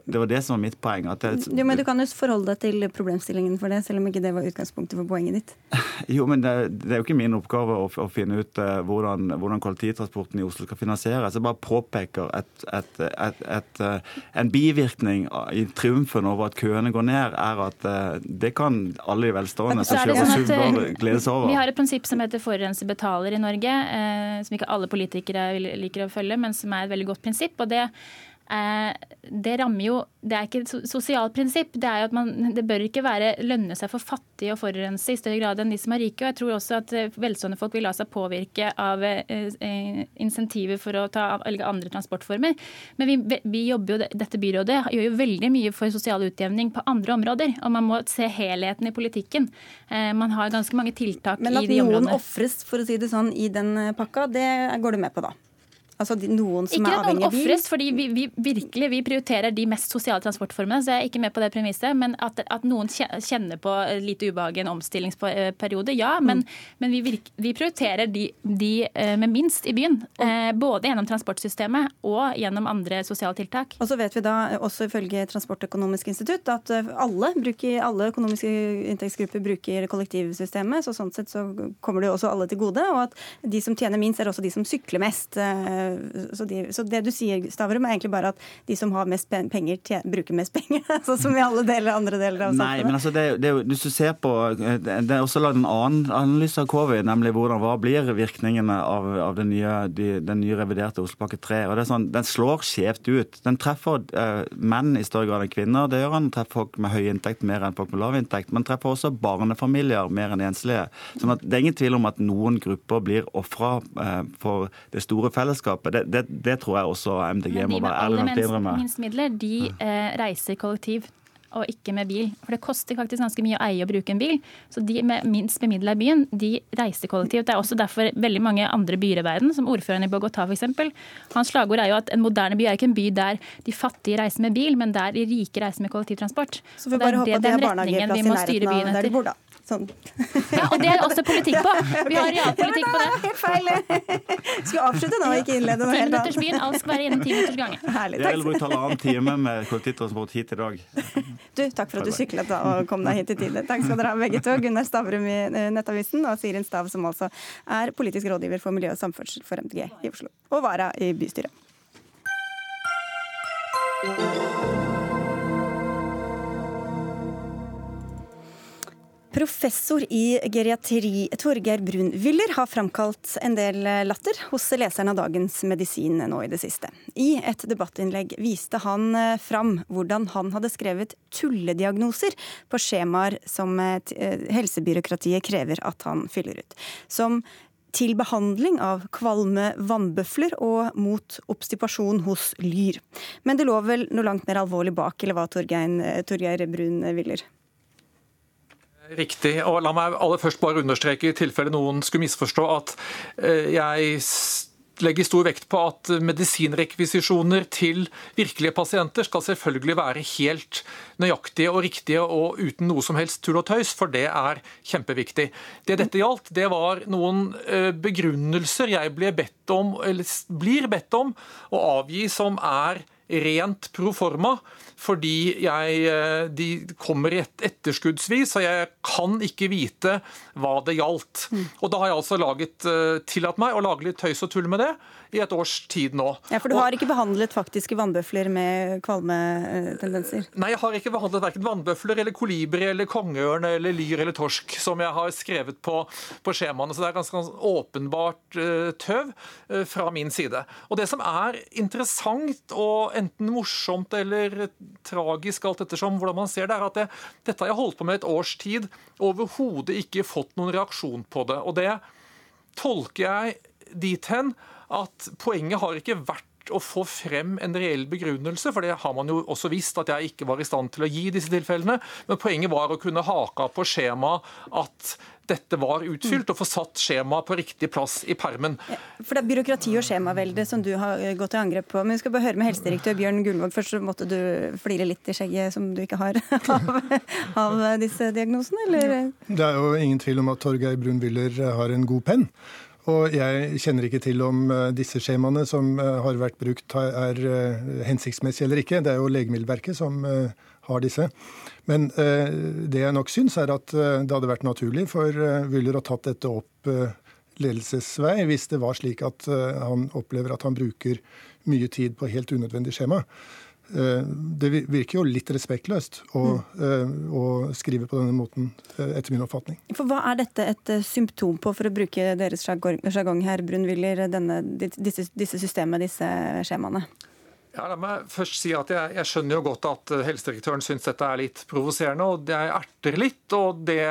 det, var det som var mitt poeng. Det, jo, men Du kan jo forholde deg til problemstillingen for det, selv om ikke det var utgangspunktet for poenget ditt. Jo, men det, det er jo ikke min oppgave å, å finne ut uh, hvordan, hvordan, kollektivtransporten i Oslo skal finansieres. Jeg bare påpeker et, et, et, uh, en bivirkning i triumfen over at køene går ned, er at uh, det kan alle i velstående som kjører sånn SUV, glede seg over. Vi har et prinsipp som heter forurenser betaler i Norge, eh, som ikke alle politikere liker å følge, men som er et veldig godt prinsipp. og det det rammer jo Det er ikke et sosialt prinsipp. Det er jo at man, det bør ikke være lønne seg for fattige og forurense i større grad enn de som er rike. Og jeg tror også at eh, velstående folk vil la seg påvirke av eh, insentiver for å ta velge andre transportformer. Men vi, vi jobber jo, dette byrådet gjør jo veldig mye for sosial utjevning på andre områder. Og man må se helheten i politikken. Man har ganske mange tiltak i de områdene. Men at noen ofres, for å si det sånn, i den pakka, det går du med på da? Altså noen som ikke er avhengig av bil? Ikke at noen ofres, fordi vi, vi, virkelig vi prioriterer de mest sosiale transportformene. så jeg er ikke med på det premisset. Men at, at noen kjenner på litt ubehag i en omstillingsperiode, ja. Men, mm. men vi, virke, vi, prioriterer de, de, eh, med minst i byen. Eh, både gjennom transportsystemet og gjennom andre sosiale tiltak. Og så vet vi da også ifølge Transportøkonomisk institutt at eh, alle, bruker, alle økonomiske inntektsgrupper bruker kollektivsystemet. så Sånn sett så kommer det jo også alle til gode. Og at de som tjener minst, er også de som sykler mest så, de, så, det du sier, Stavrum, er egentlig bare at de som har mest penger, tjener, bruker mest penger. sånn som i alle deler, andre deler av samfunnet. Nei, men altså, det, det, hvis du ser på, det er også lagd en annen analyse av covid, nemlig hvordan hva blir virkningene av, av den, nye, de, den, nye, reviderte Oslopakke 3. og det er sånn, Den slår skjevt ut. Den treffer uh, menn i større grad enn kvinner. det gjør Den treffer folk med høy inntekt mer enn folk med lav inntekt. Men treffer også barnefamilier mer enn enslige. sånn at Det er ingen tvil om at noen grupper blir ofra uh, for det store fellesskapet fellesskapet. Det, det, det tror jeg også MDG må være ærlig nok til å innrømme. De med aller minst midler, de eh, reiser kollektiv og ikke med bil. For det koster faktisk ganske mye å eie og bruke en bil. Så de med minst bemidla i byen, de reiser kollektivt. Det er også derfor veldig mange andre byer i verden, som ordføreren i Bogotá f.eks. Hans slagord er jo at en moderne by er ikke en by der de fattige reiser med bil, men der de rike reiser med kollektivtransport. Så vi bare håper at de har barnehageplass i nærheten av der de bor, da. Sånn. Ja, og det er også politikk på. Vi har realpolitikk på det. Helt feil. Skal vi avslutte nå, ikke innlede noe helt annet? Byen, alt skal være innen ti minutters gange. Herlig, takk. Det brukt halvannen time med kollektivtransport hit i dag. Du, takk for at du syklet og kom deg hit i tide. Takk skal dere ha begge to. Gunnar Stavrum i eh, Nettavisen og Sirin Stav, som altså er politisk rådgiver for miljø og samferdsel for MDG i Oslo. Og vara i bystyret. Professor i geriatri Torgeir Brun-Wyller har framkalt en del latter hos leseren av Dagens Medisin nå i det siste. I et debattinnlegg viste han eh, fram hvordan han hadde skrevet tullediagnoser på skjemaer som eh, eh, helsebyråkratiet krever at han fyller ut. Som til behandling av kvalme vannbøfler og mot obstipasjon hos lyr. Men det lå vel noe langt mer alvorlig bak, eller hva, Torgeir Brun-Wyller? Riktig. og La meg aller først bare understreke, i tilfelle noen skulle misforstå, at eh, jeg legger stor vekt på at medisinrekvisisjoner til virkelige pasienter skal selvfølgelig være helt nøyaktige og riktige og uten noe som helst tull og tøys, for det er kjempeviktig. Det dette gjaldt, det var noen eh, begrunnelser jeg ble bedt om, blir bedt om å avgi som er rent pro forma fordi jeg, eh, de kommer et etterskuddsvis, og jeg kan ikke vite hva det gjaldt. Mm. Og Da har jeg altså laget, eh, tillatt meg å lage litt tøys og tull med det i et års tid nå. Ja, For du har ikke behandlet faktiske vannbøfler med kvalmetendenser? Nei, jeg har ikke behandlet verken vannbøfler eller kolibri eller kongeørn eller lyr eller torsk, som jeg har skrevet på, på skjemaene. Så det er ganske, ganske åpenbart uh, tøv uh, fra min side. Og det som er interessant og enten morsomt eller tragisk, alt ettersom hvordan man ser det, er at det, dette har jeg holdt på med et års tid, og overhodet ikke fått noen reaksjon på det. Og det tolker jeg dit hen at poenget har ikke vært å få frem en reell begrunnelse, for det har man jo også visst at jeg ikke var i stand til å gi i disse tilfellene. Men poenget var å kunne haka på skjemaet at dette var utfylt, og få satt skjemaet på riktig plass i permen. For det er byråkrati og skjemavelde som du har gått til angrep på. Men vi skal bare høre med helsedirektør Bjørn Gullvåg. Først så måtte du flire litt i skjegget som du ikke har av, av disse diagnosene, eller? Det er jo ingen tvil om at Torgeir Brun-Wyller har en god penn. Og jeg kjenner ikke til om eh, disse skjemaene som eh, har vært brukt, er eh, hensiktsmessige eller ikke. Det er jo Legemiddelverket som har disse. Men det jeg nok syns, er at det hadde vært naturlig for Wyller å tatt dette opp ledelsesvei, hvis det var slik at han opplever at han bruker mye tid på helt unødvendig skjema. Eh, det virker jo litt respektløst å, mm. Eh, å, skrive på denne måten, eh, etter min oppfatning. For Hva er dette et symptom på, for å bruke deres sjargong her, Brun-Willer, disse, disse systemene, disse skjemaene? Ja, la meg først si at jeg, jeg skjønner jo godt at helsedirektøren syns dette er litt provoserende, og jeg erter litt. og det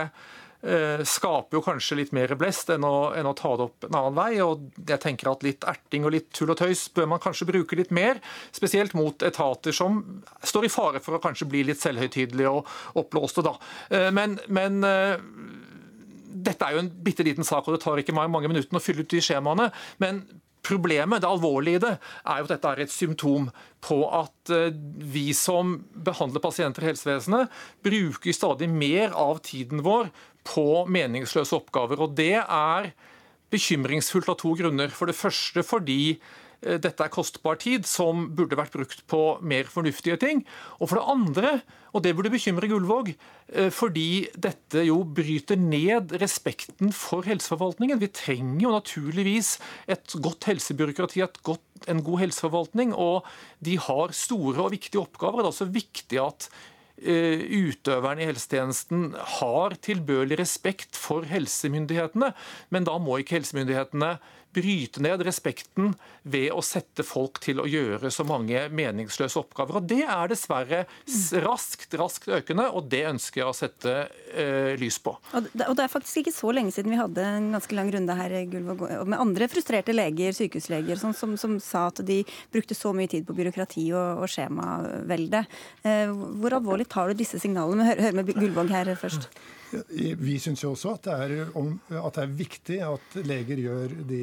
Eh, skaper jo kanskje litt mer blest enn å, enn å, ta det opp en annen vei. og jeg tenker at Litt erting og litt tull og tøys bør man kanskje bruke litt mer. Spesielt mot etater som står i fare for å kanskje bli litt selvhøytidelige og oppblåste. da. Eh, men, men eh, dette er jo en bitte liten sak, og det tar ikke mange minuttene å fylle ut de skjemaene. Men Problemet, det alvorlige i det, er jo at dette er et symptom på at vi som behandler pasienter i helsevesenet, bruker stadig mer av tiden vår på meningsløse oppgaver. Og Det er bekymringsfullt av to grunner. For det første fordi eh, dette er kostbar tid som burde vært brukt på mer fornuftige ting. Og for det andre, og det burde bekymre Gullvåg, eh, fordi dette jo bryter ned respekten for helseforvaltningen. Vi trenger jo naturligvis et godt helsebyråkrati, et godt, en god helseforvaltning. Og de har store og viktige oppgaver. Det er også viktig at Eh, utøverne i helsetjenesten har tilbørlig respekt for helsemyndighetene, men da må ikke helsemyndighetene bryte ned respekten ved å sette folk til å gjøre så mange meningsløse oppgaver. Og Det er dessverre raskt raskt økende, og det ønsker jeg å sette uh, lys på. Og det, og det, er faktisk ikke så lenge siden vi hadde en ganske lang runde her med andre frustrerte leger, sykehusleger, som, som, som sa at de brukte så mye tid på byråkrati og, og skjemavelde. Uh, hvor alvorlig tar du disse signalene? Hør, hør med Gullvåg her først. Vi syns jo også at det, er, at det, er, viktig at leger gjør de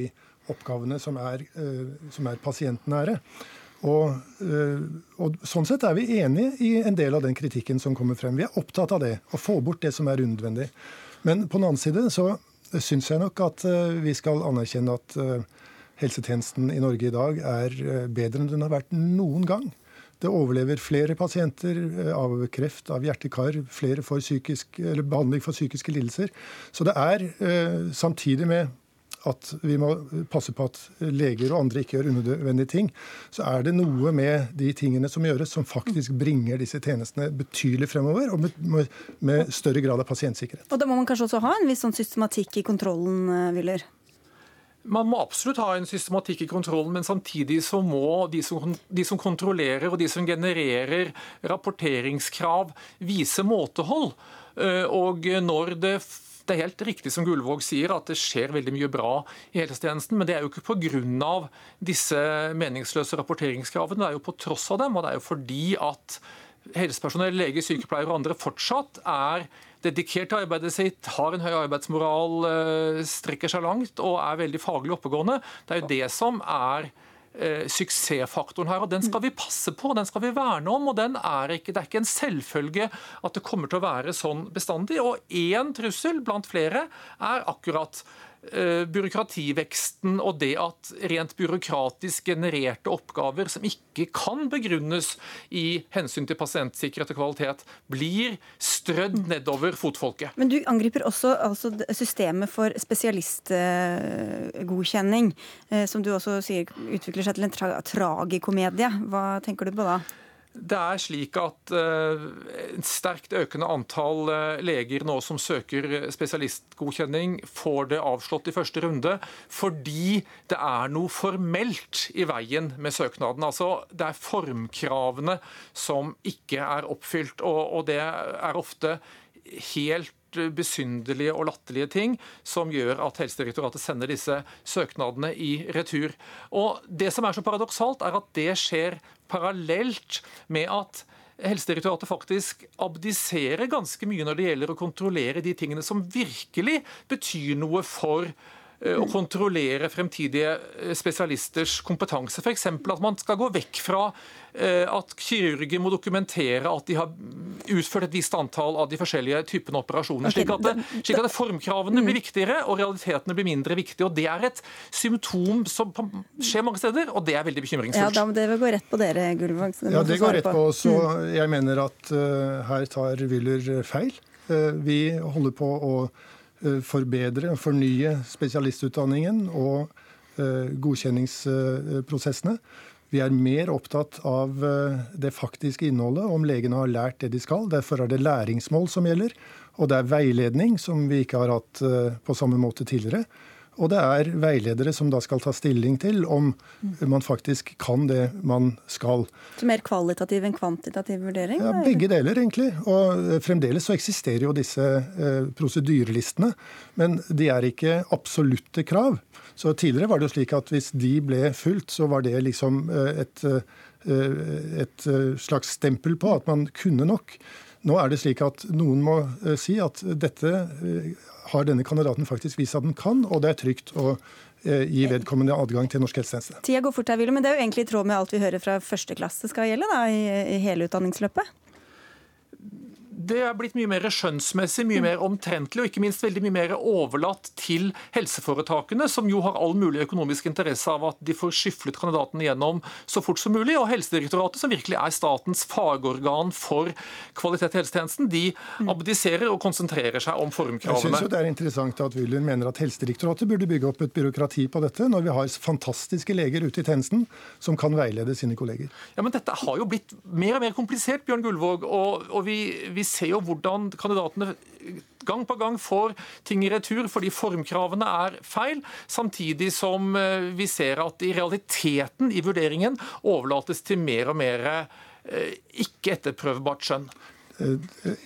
oppgavene som er, eh, som er pasientnære. Og, eh, og, Sånn sett er vi enige i en del av den kritikken som kommer frem. Vi er opptatt av det, å få bort det som er unødvendig. Men på den annen side så syns jeg nok at eh, vi skal anerkjenne at helsetjenesten i Norge i dag er bedre enn den har vært noen gang. Det overlever flere pasienter eh, av kreft, av hjerte-kar, flere får psykisk, behandling for psykiske lidelser. Så det er eh, samtidig med at vi må passe på at leger og andre ikke gjør unødvendige ting, så er det noe med de tingene som gjøres, som faktisk bringer disse tjenestene betydelig fremover, og med, større grad av pasientsikkerhet. Og Da må man kanskje også ha en viss sånn systematikk i kontrollen, Wyller? Man må absolutt ha en systematikk i kontrollen, men samtidig så må de som, de som kontrollerer og de som genererer rapporteringskrav, vise måtehold. Eh, og når det det er helt riktig som Gullvåg sier, at det skjer veldig mye bra i helsetjenesten. Men det er jo ikke pga. disse meningsløse rapporteringskravene, det er jo på tross av dem. Og det er jo fordi at helsepersonell, leger, sykepleiere og andre fortsatt er dedikert til arbeidet sitt, har en høy arbeidsmoral, eh, strekker seg langt og er veldig faglig oppegående. Det er jo det som er eh, suksessfaktoren her, og Den skal vi passe på, den skal vi verne om. og er ikke, Det er ikke en selvfølge at det kommer til å være sånn bestandig. og Én trussel blant flere er akkurat byråkrativeksten og det at rent byråkratisk genererte oppgaver som ikke kan begrunnes i hensyn til pasientsikkerhet og kvalitet, blir strødd nedover fotfolket. Men du angriper også altså, systemet for spesialistgodkjenning, eh, som du også sier utvikler seg til en tra tragikomedie. Hva tenker du på da? Det er slik at uh, et sterkt økende antall uh, leger nå som søker spesialistgodkjenning, får det avslått i første runde fordi det er noe formelt i veien med søknaden. Altså, Det er formkravene som ikke er oppfylt, og, og det er ofte helt besynderlige og latterlige ting som gjør at Helsedirektoratet sender disse søknadene i retur. Og Det som er så paradoksalt, er at det skjer parallelt med at Helsedirektoratet faktisk abdiserer ganske mye når det gjelder å kontrollere de tingene som virkelig betyr noe for å kontrollere fremtidige eh, spesialisters kompetanse. F.eks. at man skal gå vekk fra eh, at kirurger må dokumentere at de har utført et visst antall av de forskjellige typene operasjoner. Slik at, det, slik at formkravene blir viktigere og realitetene blir mindre viktige. og Det er et symptom som skjer mange steder, og det er veldig bekymringsfullt. Ja, da må det gå rett på dere, Gullvåg. Ja, det går rett på. Så jeg mener at uh, her tar Wyller feil. Uh, vi holder på å Eh, forbedre og fornye spesialistutdanningen og eh, godkjenningsprosessene. Vi er mer opptatt av eh, det faktiske innholdet, om legene har lært det de skal. Derfor er det læringsmål som gjelder, og det er veiledning, som vi ikke har hatt på samme måte tidligere. Og det er veiledere som da skal ta stilling til om man faktisk kan det man skal. Så Mer kvalitativ enn kvantitativ vurdering? Ja, Begge deler, egentlig. Og eh, fremdeles så eksisterer jo disse eh, prosedyrelistene. Men de er ikke absolutte krav. Så tidligere var det jo slik at hvis de ble fulgt, så var det liksom eh, et, et slags stempel på at man kunne nok. Nå er det slik at noen må si at dette har denne kandidaten faktisk vist at den kan, og det er trygt å eh, gi vedkommende adgang til norsk helsetjeneste. Tida går fort her, Ville, men det er jo egentlig i tråd med alt vi hører fra første klasse skal gjelde da, i hele utdanningsløpet? Det er blitt mye mer skjønnsmessig, mye mer omtrentlig og ikke minst veldig mye mer overlatt til helseforetakene, som jo har all mulig økonomisk interesse av at de får skyflet kandidatene gjennom så fort som mulig. Og Helsedirektoratet, som virkelig er statens fagorgan for kvalitet i helsetjenesten, de abdiserer og konsentrerer seg om formkravene. Jeg synes jo Det er interessant at Wyller mener at Helsedirektoratet burde bygge opp et byråkrati på dette, når vi har fantastiske leger ute i tjenesten som kan veilede sine kolleger. Ja, Men dette har jo blitt mer og mer komplisert, Bjørn Gullvåg. og, og vi, vi ser jo hvordan kandidatene gang på gang får ting i retur fordi formkravene er feil, samtidig som eh, vi ser at i realiteten i vurderingen overlates til mer og mer eh, ikke etterprøvbart skjønn. Eh,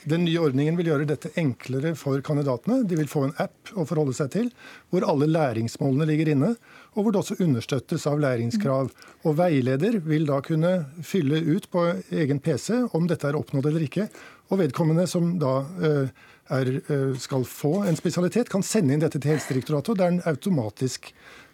den nye ordningen vil gjøre dette enklere for kandidatene. De vil få en app å forholde seg til, hvor alle læringsmålene ligger inne, og hvor det også understøttes av læringskrav. Og Veileder vil da kunne fylle ut på egen PC om dette er oppnådd eller ikke, og vedkommende som da eh, er, eh, skal få en spesialitet, kan sende inn dette til Helsedirektoratet, og det er en automatisk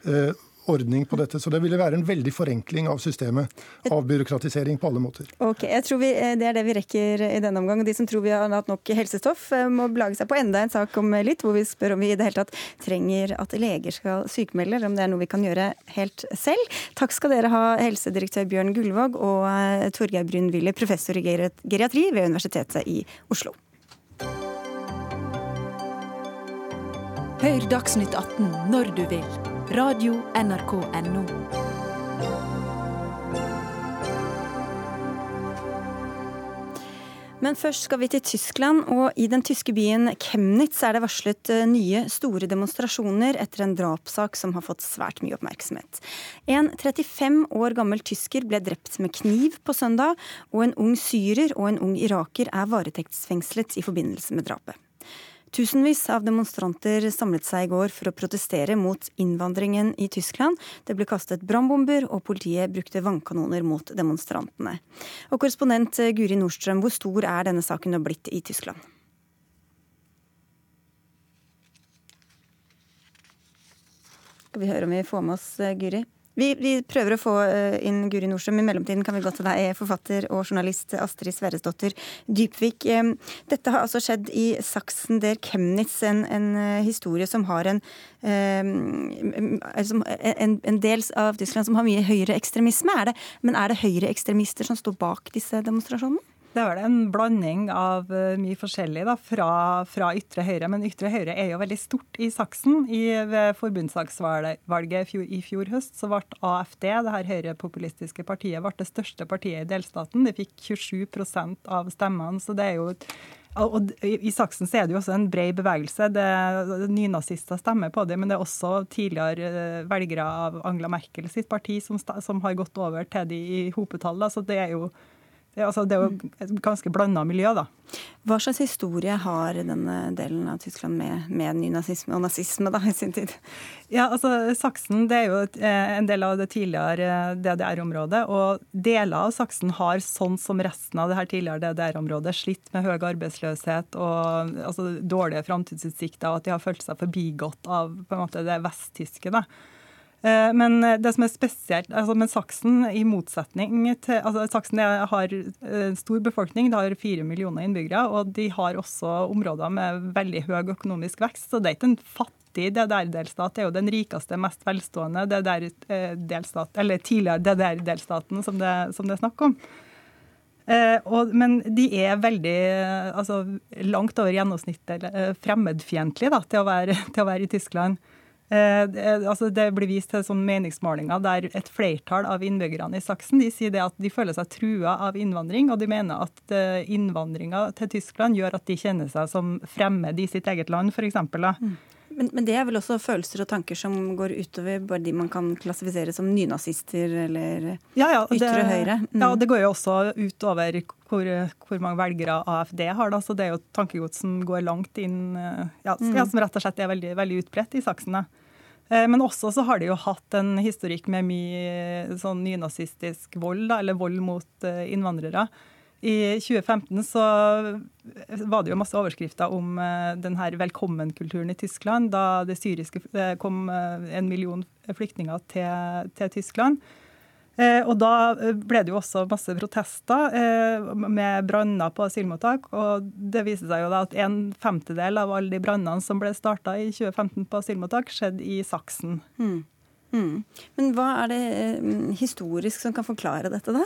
eh, ordning på dette. Så det ville være en veldig forenkling av systemet. Avbyråkratisering på alle måter. Ok, jeg tror vi, Det er det vi rekker i denne omgang. og De som tror vi har hatt nok helsestoff, må belage seg på enda en sak om litt, hvor vi spør om vi i det hele tatt trenger at leger skal sykemelde, eller om det er noe vi kan gjøre helt selv. Takk skal dere ha, helsedirektør Bjørn Gullvåg og Torgeir Brun-Wille, professor i geriatri ved Universitetet i Oslo. Hør Dagsnytt 18 når du vil. Radio NRK NO. Men først skal vi til Tyskland, og i den tyske byen Chemnitz er det varslet eh, nye store demonstrasjoner etter en drapssak som har fått svært mye oppmerksomhet. En 35 år gammel tysker ble drept med kniv på søndag, og en ung syrer og en ung iraker er varetektsfengslet i forbindelse med drapet. Tusenvis av demonstranter samlet seg i går for å protestere mot innvandringen i Tyskland. Det ble kastet brannbomber, og politiet brukte vannkanoner mot demonstrantene. Og Korrespondent Guri Nordstrøm, hvor stor er denne saken nå blitt i Tyskland? Skal vi høre om vi får med oss Guri? Vi, vi, prøver å få eh, inn Guri Nordstrøm. I mellomtiden kan vi gå til deg, forfatter og journalist Astrid Sverresdottir Dypvik. Dette har altså skjedd i Saksen der Chemnitz, en, en eh, historie som har en, en, en, del av Tyskland som har mye høyreekstremisme. Men er det høyreekstremister som står bak disse demonstrasjonene? Det er vel en blanding av eh, mye forskjellig da, fra, fra, ytre høyre. Men ytre høyre er jo veldig stort i Saksen. I, ved forbundsdagsvalget i fjor høst så ble AFD, det her høyrepopulistiske partiet, ble det største partiet i delstaten. De fikk 27% av stemmene. så det er jo og I Saksen så er det jo også en bred bevegelse. Det, Nynazister stemmer på det, men det er også tidligere eh, velgere av Angela Merkel sitt parti som, som har gått over til de i hopetall. Så det er jo altså det er jo et ganske blanda miljø, da. Hva slags historie har denne delen av Tyskland med, med nynazisme og nazisme da, i sin tid? Ja, altså Saksen det er jo eh, en del av det tidligere DDR-området. Og deler av Saksen har, sånn som resten av det her tidligere DDR-området, slitt med høy arbeidsløshet og altså, dårlige framtidsutsikter, og at de har følt seg forbigått av på en måte det vesttyske. da. Eh, men det som er spesielt, altså, men Saksen i motsetning til altså Saksen har en stor befolkning, det har fire millioner innbyggere. Og de har også områder med veldig høy økonomisk vekst. Så det er ikke en fattig DDR-delstat, er jo den rikeste, mest velstående DDR-delstat, eh, eller tidligere DDR-delstaten som, som, det er snakk om. Eh, og, men de er veldig altså, langt over gjennomsnittet fremmedfiendtlige til, til å være i Tyskland. Eh, altså det blir vist til sånn meningsmålinger der et flertall av innbyggerne i Saksen de sier det at de føler seg trua av innvandring, og de mener at eh, innvandringa til Tyskland gjør at de kjenner seg som fremmed i sitt eget land, f.eks. Mm. Men, men, det er vel også følelser og tanker som går utover bare de man kan klassifisere som nynazister eller ja, ja, det, ytre høyre? Mm. Ja, det går jo også utover hvor, hvor mange velgere AFD har. Da. Så det er jo tankegods som går langt inn eh, ja, mm. som rett og slett er veldig, veldig utbredt i Saksen. Eh, men også så har de jo hatt en historikk med mye sånn nynazistisk vold, da, eller vold mot eh, innvandrere. I 2015 så var det jo masse overskrifter om denne velkommenkulturen i Tyskland, da det syriske kom en million flyktninger til, til Tyskland. Uh, og da ble det jo også masse protester med branner på asylmottak. Og det viser seg jo da at en femtedel av alle de brannene som ble starta i 2015 på asylmottak, skjedde i Saksen. Mm. Mm. Men hva er det historisk som kan forklare dette, da?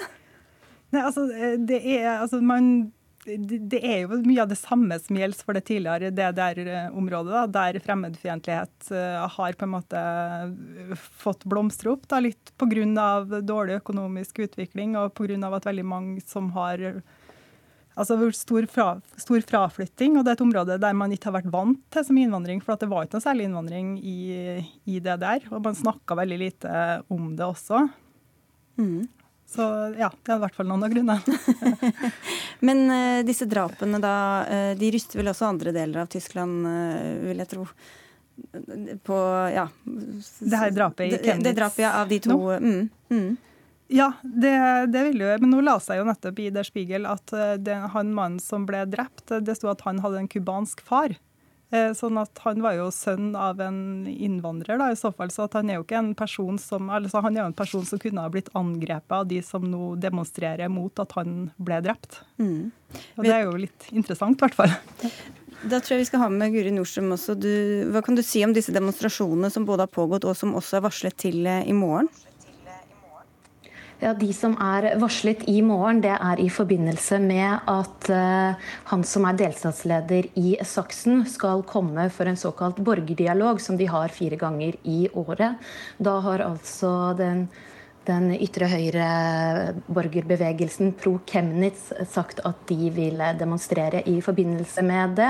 Nei, altså, eh, det er, altså man, det er jo mye av det samme som gjelder for det tidligere DDR-området, der fremmedfiendtlighet eh, har på en måte fått blomstre opp. Da, litt pga. dårlig økonomisk utvikling og pga. at veldig mange som har altså stor, fra, stor, fraflytting. Og det er et område der man ikke har vært vant til som innvandring, for det var ikke noe særlig innvandring i, i DDR. Og man snakka veldig lite om det også. Mm. Så ja, det er i hvert fall noen av grunnene. Men uh, disse drapene da, uh, de ryster vel også andre deler av Tyskland, uh, vil jeg tro. På ja Det her drapet i Chemnitz? Det, det drapet ja, av de to. No. Mm, mm. Ja, det, det vil jo Men nå la seg jo nettopp i Der Spiegel at det, han mannen som ble drept, det sto at han hadde en cubansk far. Eh, sånn at Han var jo sønn av en innvandrer, da, i så fall, så at han er jo ikke en person som altså han er jo en person som kunne ha blitt angrepet av de som nå demonstrerer mot at han ble drept. Mm. Og Det er jo litt interessant, i hvert fall. Da tror jeg vi skal ha med Guri Nordstrøm også. Du, hva kan du si om disse demonstrasjonene som både har pågått og som også er varslet til eh, i morgen? Ja, De som er varslet i morgen, det er i forbindelse med at uh, han som er delstatsleder i Saksen, skal komme for en såkalt borgerdialog, som de har fire ganger i året. Da har altså den den ytre høyre-borgerbevegelsen Pro Chemnitz sagt at de vil demonstrere i forbindelse med det.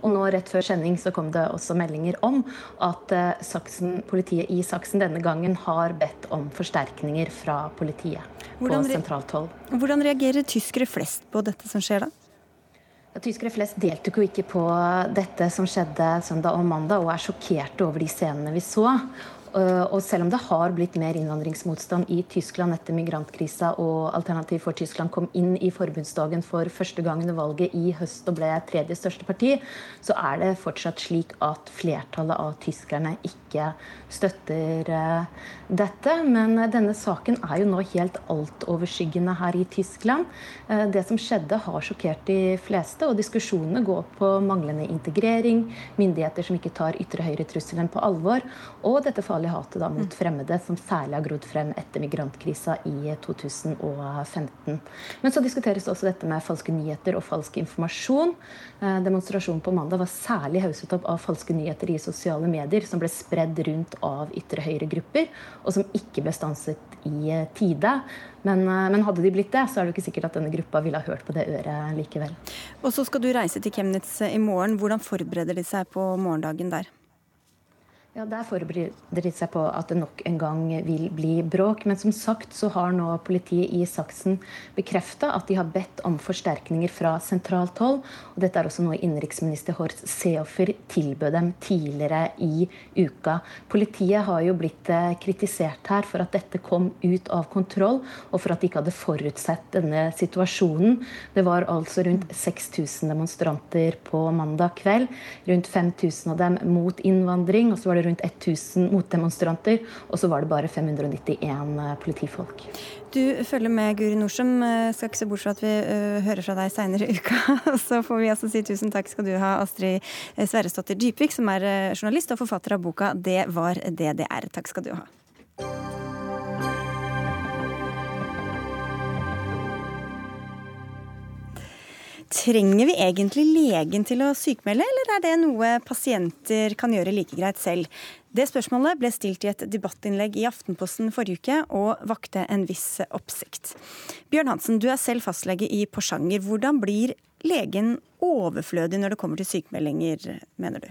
Og nå rett før sending så kom det også meldinger om at eh, Saksen, politiet i Saksen denne gangen har bedt om forsterkninger fra politiet hvordan, på sentralt hold. Hvordan reagerer tyskere flest på dette som skjer da? Tyskere flest deltok jo ikke på dette som skjedde søndag og mandag, og er sjokkerte over de scenene vi så. Eh, og selv om det har blitt mer innvandringsmotstand i Tyskland etter migrantkrisa og Alternativ for Tyskland kom inn i forbundsdagen for første gang under valget i høst og ble tredje største parti, så er det fortsatt slik at flertallet av tyskerne ikke støtter eh, dette. Men denne saken er jo nå helt altoverskyggende her i Tyskland. Eh, det som skjedde, har sjokkert de fleste, og diskusjonene går på manglende integrering, myndigheter som ikke tar ytre høyre-trusselen på alvor, og dette fallet ufarlig hatet da, mot mm. fremmede, som særlig har grodd frem etter migrantkrisa i 2015. Men så diskuteres også dette med falske nyheter og falsk informasjon. Eh, demonstrasjonen på mandag var særlig hauset opp av falske nyheter i sosiale medier, som ble spredd rundt av ytre høyre-grupper, og som ikke ble stanset i eh, tide. Men, eh, men, hadde de blitt det, så er det jo ikke sikkert at denne gruppa ville ha hørt på det øret likevel. Og så skal du reise til Chemnitz i morgen. Hvordan forbereder de seg på morgendagen der? Ja, Der forbereder de seg på at det nok en gang vil bli bråk. Men som sagt så har nå politiet i Saksen bekrefta at de har bedt om forsterkninger fra sentralt hold. Og dette er også noe innenriksminister Horst Seehofer tilbød dem tidligere i uka. Politiet har jo blitt eh, kritisert her for at dette kom ut av kontroll, og for at de ikke hadde forutsett denne situasjonen. Det var altså rundt 6000 demonstranter på mandag kveld. Rundt 5000 av dem mot innvandring. og så var det det rundt 1000 motdemonstranter, og så var det bare 591 eh, politifolk. Du følger med, Guri Norsem. Eh, skal ikke se bort fra at vi uh, hører fra deg seinere i uka. Så får vi altså si tusen takk skal du ha, Astrid Sverresdottir Dypvik, som er journalist og forfatter av boka 'Det var DDR'. Takk skal du ha. Trenger vi egentlig legen til å sykmelde, eller er det noe pasienter kan gjøre like greit selv? Det spørsmålet ble stilt i et debattinnlegg i Aftenposten forrige uke, og vakte en viss oppsikt. Bjørn Hansen, du er selv fastlege i Porsanger. Hvordan blir legen overflødig når det kommer til sykemeldinger, mener du?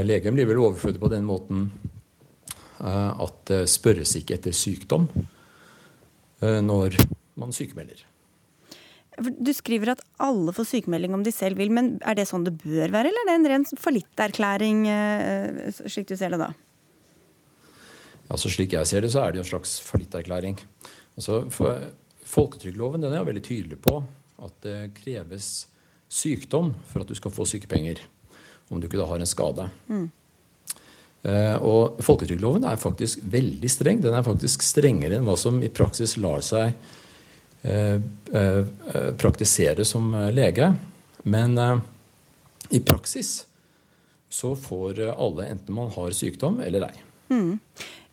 Legen blir vel overflødig på den måten eh, at det spørres ikke etter sykdom eh, når man sykemelder. Du skriver at alle får sykemelding om de selv vil, men er det sånn det bør være, eller er det en ren fallitterklæring, eh, slik du ser det da? Altså Slik jeg ser det, så er det jo en slags fallitterklæring. Altså, Folketrygdloven den er veldig tydelig på at det kreves sykdom for at du skal få sykepenger. Om du ikke da har en skade. Mm. Uh, og Folketrygdloven er faktisk veldig streng. Den er faktisk strengere enn hva som i praksis lar seg Eh, eh, praktisere som lege. Men eh, i praksis så får alle, enten man har sykdom eller ei. Mm.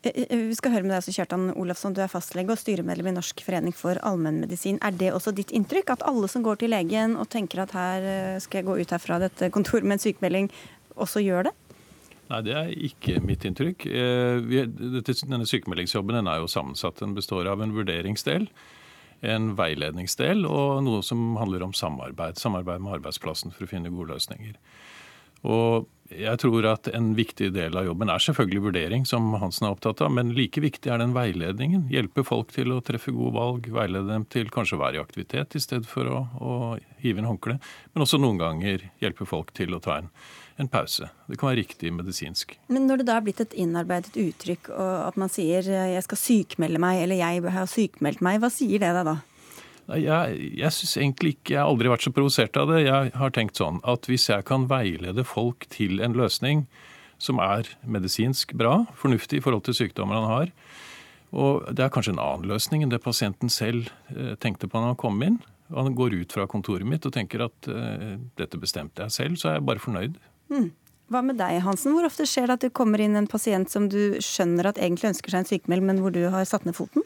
Vi skal høre med deg også, Kjartan Olafsson, du er fastlege og styremedlem i Norsk forening for allmennmedisin. Er det også ditt inntrykk at alle som går til legen og tenker at her skal jeg gå ut herfra dette kontoret med en sykemelding, også gjør det? Nei, det er ikke mitt inntrykk. Denne sykemeldingsjobben den er jo sammensatt. Den består av en vurderingsdel en veiledningsdel og noe som handler om samarbeid. Samarbeid med arbeidsplassen for å finne gode løsninger. Og jeg tror at En viktig del av jobben er selvfølgelig vurdering, som Hansen er opptatt av, men like viktig er den veiledningen. Hjelpe folk til å treffe gode valg, veilede dem til kanskje å være i aktivitet i stedet for å, å hive inn håndkle. Men også noen ganger hjelpe folk til å ta en en pause. Det kan være riktig medisinsk. Men når det da er blitt et innarbeidet uttrykk, og at man sier 'jeg skal sykmelde meg', eller 'jeg har sykmeldt meg', hva sier det deg da? Jeg, jeg synes egentlig ikke, jeg har aldri vært så provosert av det. Jeg har tenkt sånn at hvis jeg kan veilede folk til en løsning som er medisinsk bra, fornuftig i forhold til sykdommer han har, og det er kanskje en annen løsning enn det pasienten selv eh, tenkte på når han kom inn. Han går ut fra kontoret mitt og tenker at uh, dette bestemte jeg selv, så er jeg bare fornøyd. Mm. Hva med deg, Hansen? Hvor ofte skjer det at det kommer inn en pasient som du skjønner at egentlig ønsker seg en sykemeld, men hvor du har satt ned foten?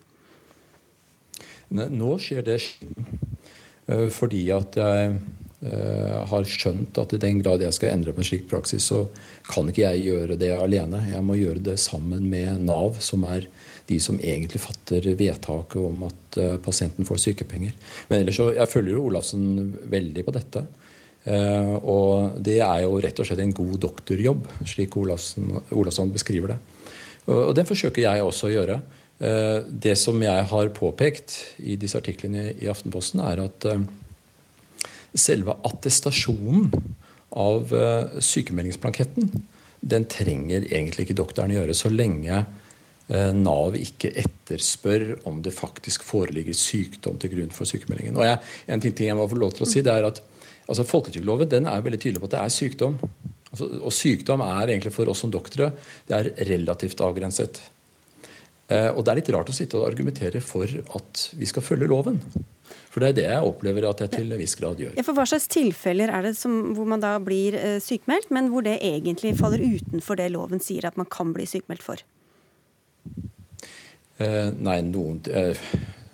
Nå skjer det eh, fordi at jeg eh, har skjønt at i den grad jeg skal endre på en slik praksis, så kan ikke jeg gjøre det alene. Jeg må gjøre det sammen med Nav, som er de som egentlig fatter vedtaket om at eh, pasienten får sykepenger. Men ellers så, Jeg følger jo Olafsen veldig på dette. Eh, og det er jo rett og slett en god doktorjobb, slik Olavsson beskriver det. Og den forsøker jeg også å gjøre. Eh, det som jeg har påpekt i disse artiklene i Aftenposten, er at eh, selve attestasjonen av sykemeldingsblanketten, den trenger egentlig ikke doktoren gjøre så lenge Nav ikke etterspør om det faktisk foreligger sykdom til grunn for sykemeldingen. Og jeg, en ting jeg må få lov til å si, det er at Altså Folketrygdloven den er veldig tydelig på at det er sykdom. Altså, og sykdom er egentlig for oss som doktorer det er relativt avgrenset. Eh, og det er litt rart å sitte og argumentere for at vi skal følge loven. For det er det jeg opplever at jeg til en viss grad gjør. Ja, for Hva slags tilfeller er det som, hvor man da blir eh, sykmeldt, men hvor det egentlig faller utenfor det loven sier at man kan bli sykmeldt for? Eh, nei, noen, eh,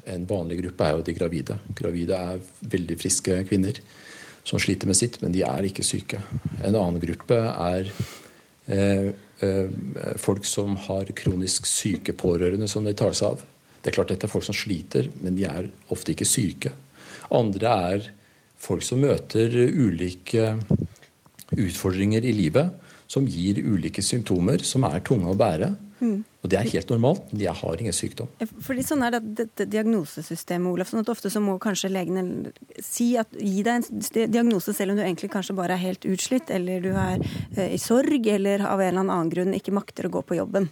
En vanlig gruppe er jo de gravide. Gravide er veldig friske kvinner som sliter med sitt, men de er ikke syke. En annen gruppe er eh, eh, folk som har kronisk syke pårørende som de tar seg av. Det er klart dette er folk som sliter, men de er ofte ikke syke. Andre er folk som møter ulike utfordringer i livet som gir ulike symptomer som er tunge å bære. Mm. Og Det er helt normalt. Jeg har ingen sykdom. Fordi sånn er det, Dette diagnosesystemet Olaf, sånn at ofte så må kanskje legene si at, gi deg en diagnose selv om du egentlig kanskje bare er helt utslitt, eller du er eh, i sorg, eller av en eller annen grunn ikke makter å gå på jobben.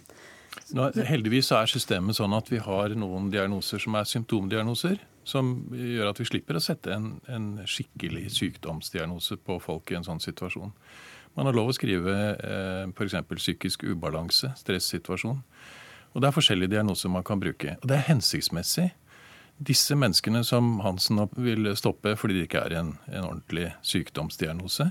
Nå, heldigvis er systemet sånn at vi har noen diagnoser som er symptomdiagnoser. Som gjør at vi slipper å sette en, en skikkelig sykdomsdiagnose på folk i en sånn situasjon. Man har lov å skrive eh, f.eks. psykisk ubalanse, stressituasjon. Og Det er forskjellige diagnoser man kan bruke. Og det er hensiktsmessig. Disse menneskene som Hansen vil stoppe fordi det ikke er en, en ordentlig sykdomsdiagnose,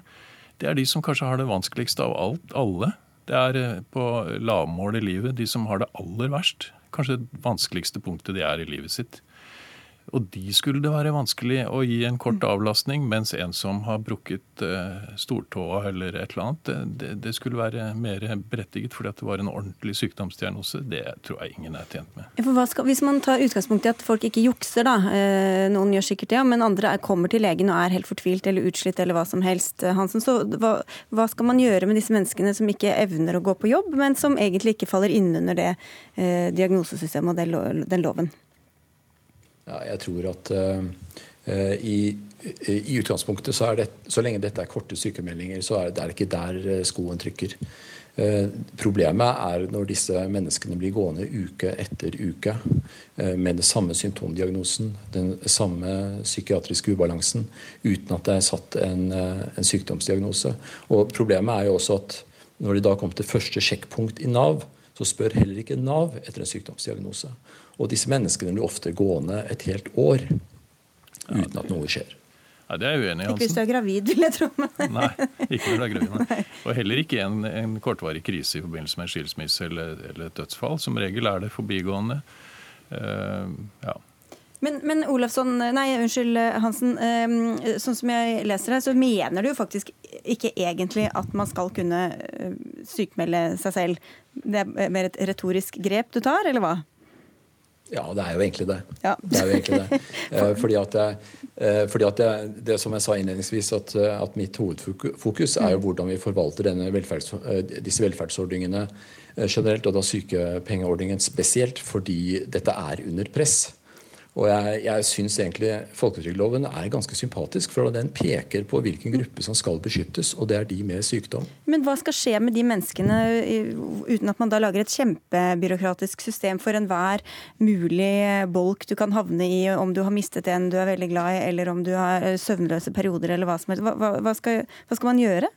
det er de som kanskje har det vanskeligste av alt, alle. Det er eh, på lavmål i livet de som har det aller verst. Kanskje det vanskeligste punktet de er i livet sitt. Og de skulle det være vanskelig å gi en kort avlastning, mens en som har brukket uh, stortåa eller et eller annet, det, det, skulle være mer berettiget fordi at det var en ordentlig sykdomsdiagnose. Det tror jeg ingen er tjent med. Skal, hvis man tar utgangspunkt i at folk ikke jukser, da. Uh, noen gjør sikkert det, ja, men andre er, kommer til legen og er helt fortvilt eller utslitt eller hva som helst. Uh, Hansen, så hva, hva, skal man gjøre med disse menneskene som ikke evner å gå på jobb, men som egentlig ikke faller innunder det diagnosesystemet og den loven? Ja, jeg tror at uh, i, i, utgangspunktet, så, det, så lenge dette er korte sykemeldinger, så er det, er ikke der eh, skoen trykker. Uh, problemet er når disse menneskene blir gående uke etter uke uh, med den samme symptomdiagnosen, den samme psykiatriske ubalansen, uten at det er satt en, en sykdomsdiagnose. Og Problemet er jo også at når de da kommer til første sjekkpunkt i Nav, så spør heller ikke Nav etter en sykdomsdiagnose. Og disse menneskene blir ofte gående et helt år uten at noe skjer. Nei, Det er jeg uenig i. Ikke hvis du er gravid, vil jeg tro. Nei, ikke når du er gravid. Og heller ikke en, en, kortvarig krise i forbindelse med en skilsmisse eller, eller, et dødsfall. Som regel er det forbigående. Uh, ja. Men, men Olafsson, nei, unnskyld Hansen. Uh, sånn som jeg leser det, så mener du jo faktisk ikke egentlig at man skal kunne eh, sykmelde seg selv. Det er mer et retorisk grep du tar, eller hva? Ja, det er jo egentlig det. Ja. Det er jo egentlig det. Eh, fordi at, det, eh, fordi at jeg, det, som jeg sa innledningsvis, at, eh, at, mitt hovedfokus er jo hvordan vi forvalter velferds, disse velferdsordningene generelt, og da sykepengeordningen spesielt, fordi dette er under press. Og jeg, jeg syns egentlig folketrygdloven er ganske sympatisk, for den peker på hvilken gruppe som skal beskyttes, og det er de med sykdom. Men hva skal skje med de menneskene, uten at man da lager et kjempebyråkratisk system for enhver mulig bolk du kan havne i, om du har mistet en du er veldig glad i, eller om du har søvnløse perioder, eller hva som helst. Hva, hva, skal, hva skal man gjøre?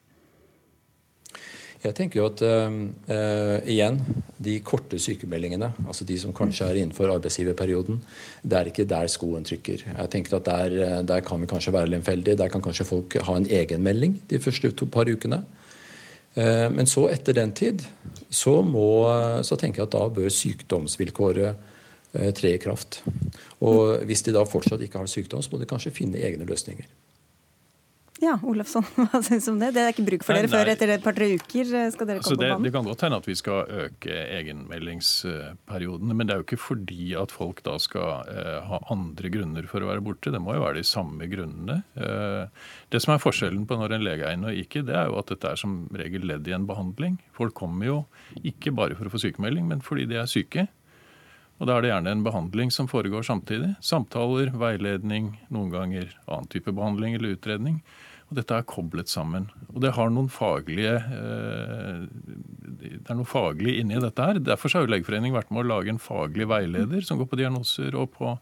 Jeg tenker jo at uh, igjen, de korte sykemeldingene, altså de som kanskje er innenfor arbeidsgiverperioden, det er ikke der skoen trykker. Jeg tenker at der, eh, der kan vi kanskje være lemfeldige. Der kan kanskje folk ha en egenmelding de første to par ukene. Uh, men så, etter den tid, så, må, så tenker jeg at da bør sykdomsvilkåret tre i kraft. Og hvis de da fortsatt ikke har sykdom, så må de kanskje finne egne løsninger. Ja, Olafsson, hva syns du om det? Det er ikke bruk for dere nei, før etter et par-tre uker? Skal dere komme altså det, på banen? Det kan godt hende at vi skal øke egenmeldingsperioden, men det er jo ikke fordi at folk da skal eh, ha andre grunner for å være borte. Det må jo være de samme grunnene. Eh, det som er forskjellen på når en lege er inne og ikke, det er jo at dette er som regel ledd i en behandling. Folk kommer jo ikke bare for å få sykemelding, men fordi de er syke. Og Da er det gjerne en behandling som foregår samtidig. Samtaler, veiledning, noen ganger annen type behandling eller utredning. Og Dette er koblet sammen. Og det, har noen faglige, eh, det er noe faglig inni dette her. Derfor har jo Legeforeningen vært med å lage en faglig veileder som går på diagnoser og på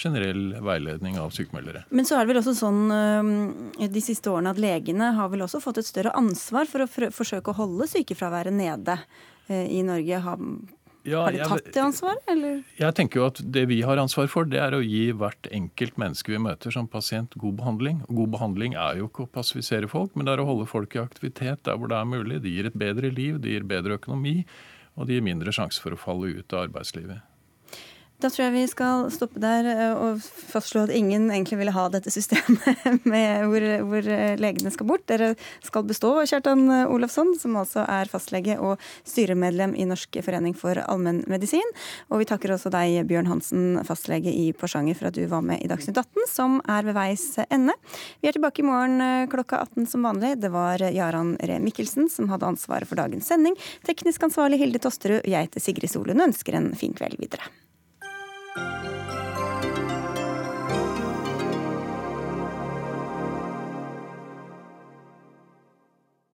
generell veiledning av sykemeldere. Men så er det vel også sånn eh, de siste årene at legene har vel også fått et større ansvar for å forsøke å holde sykefraværet nede eh, i Norge. Ja, har de tatt det ansvaret, eller? Jeg tenker jo at Det vi har ansvar for, det er å gi hvert enkelt menneske vi møter som pasient, god behandling. Og god behandling er jo ikke å passivisere folk, men det er å holde folk i aktivitet der hvor det er mulig. Det gir et bedre liv, det gir bedre økonomi, og det gir mindre sjanse for å falle ut av arbeidslivet. Da tror jeg vi skal stoppe der eh, og fastslå at ingen egentlig ville ha dette systemet med hvor, hvor, eh, legene skal bort. Dere skal bestå, Kjartan Olafsson, som altså er fastlege og styremedlem i Norsk forening for allmennmedisin. Og vi takker også deg, Bjørn Hansen, fastlege i Porsanger, for at du var med i Dagsnytt 18, som er ved veis ende. Vi er tilbake i morgen eh, klokka 18 som vanlig. Det var Jaran Ree Mikkelsen som hadde ansvaret for dagens sending. Teknisk ansvarlig Hilde Tosterud. Jeg heter Sigrid Solund ønsker en fin kveld videre. Música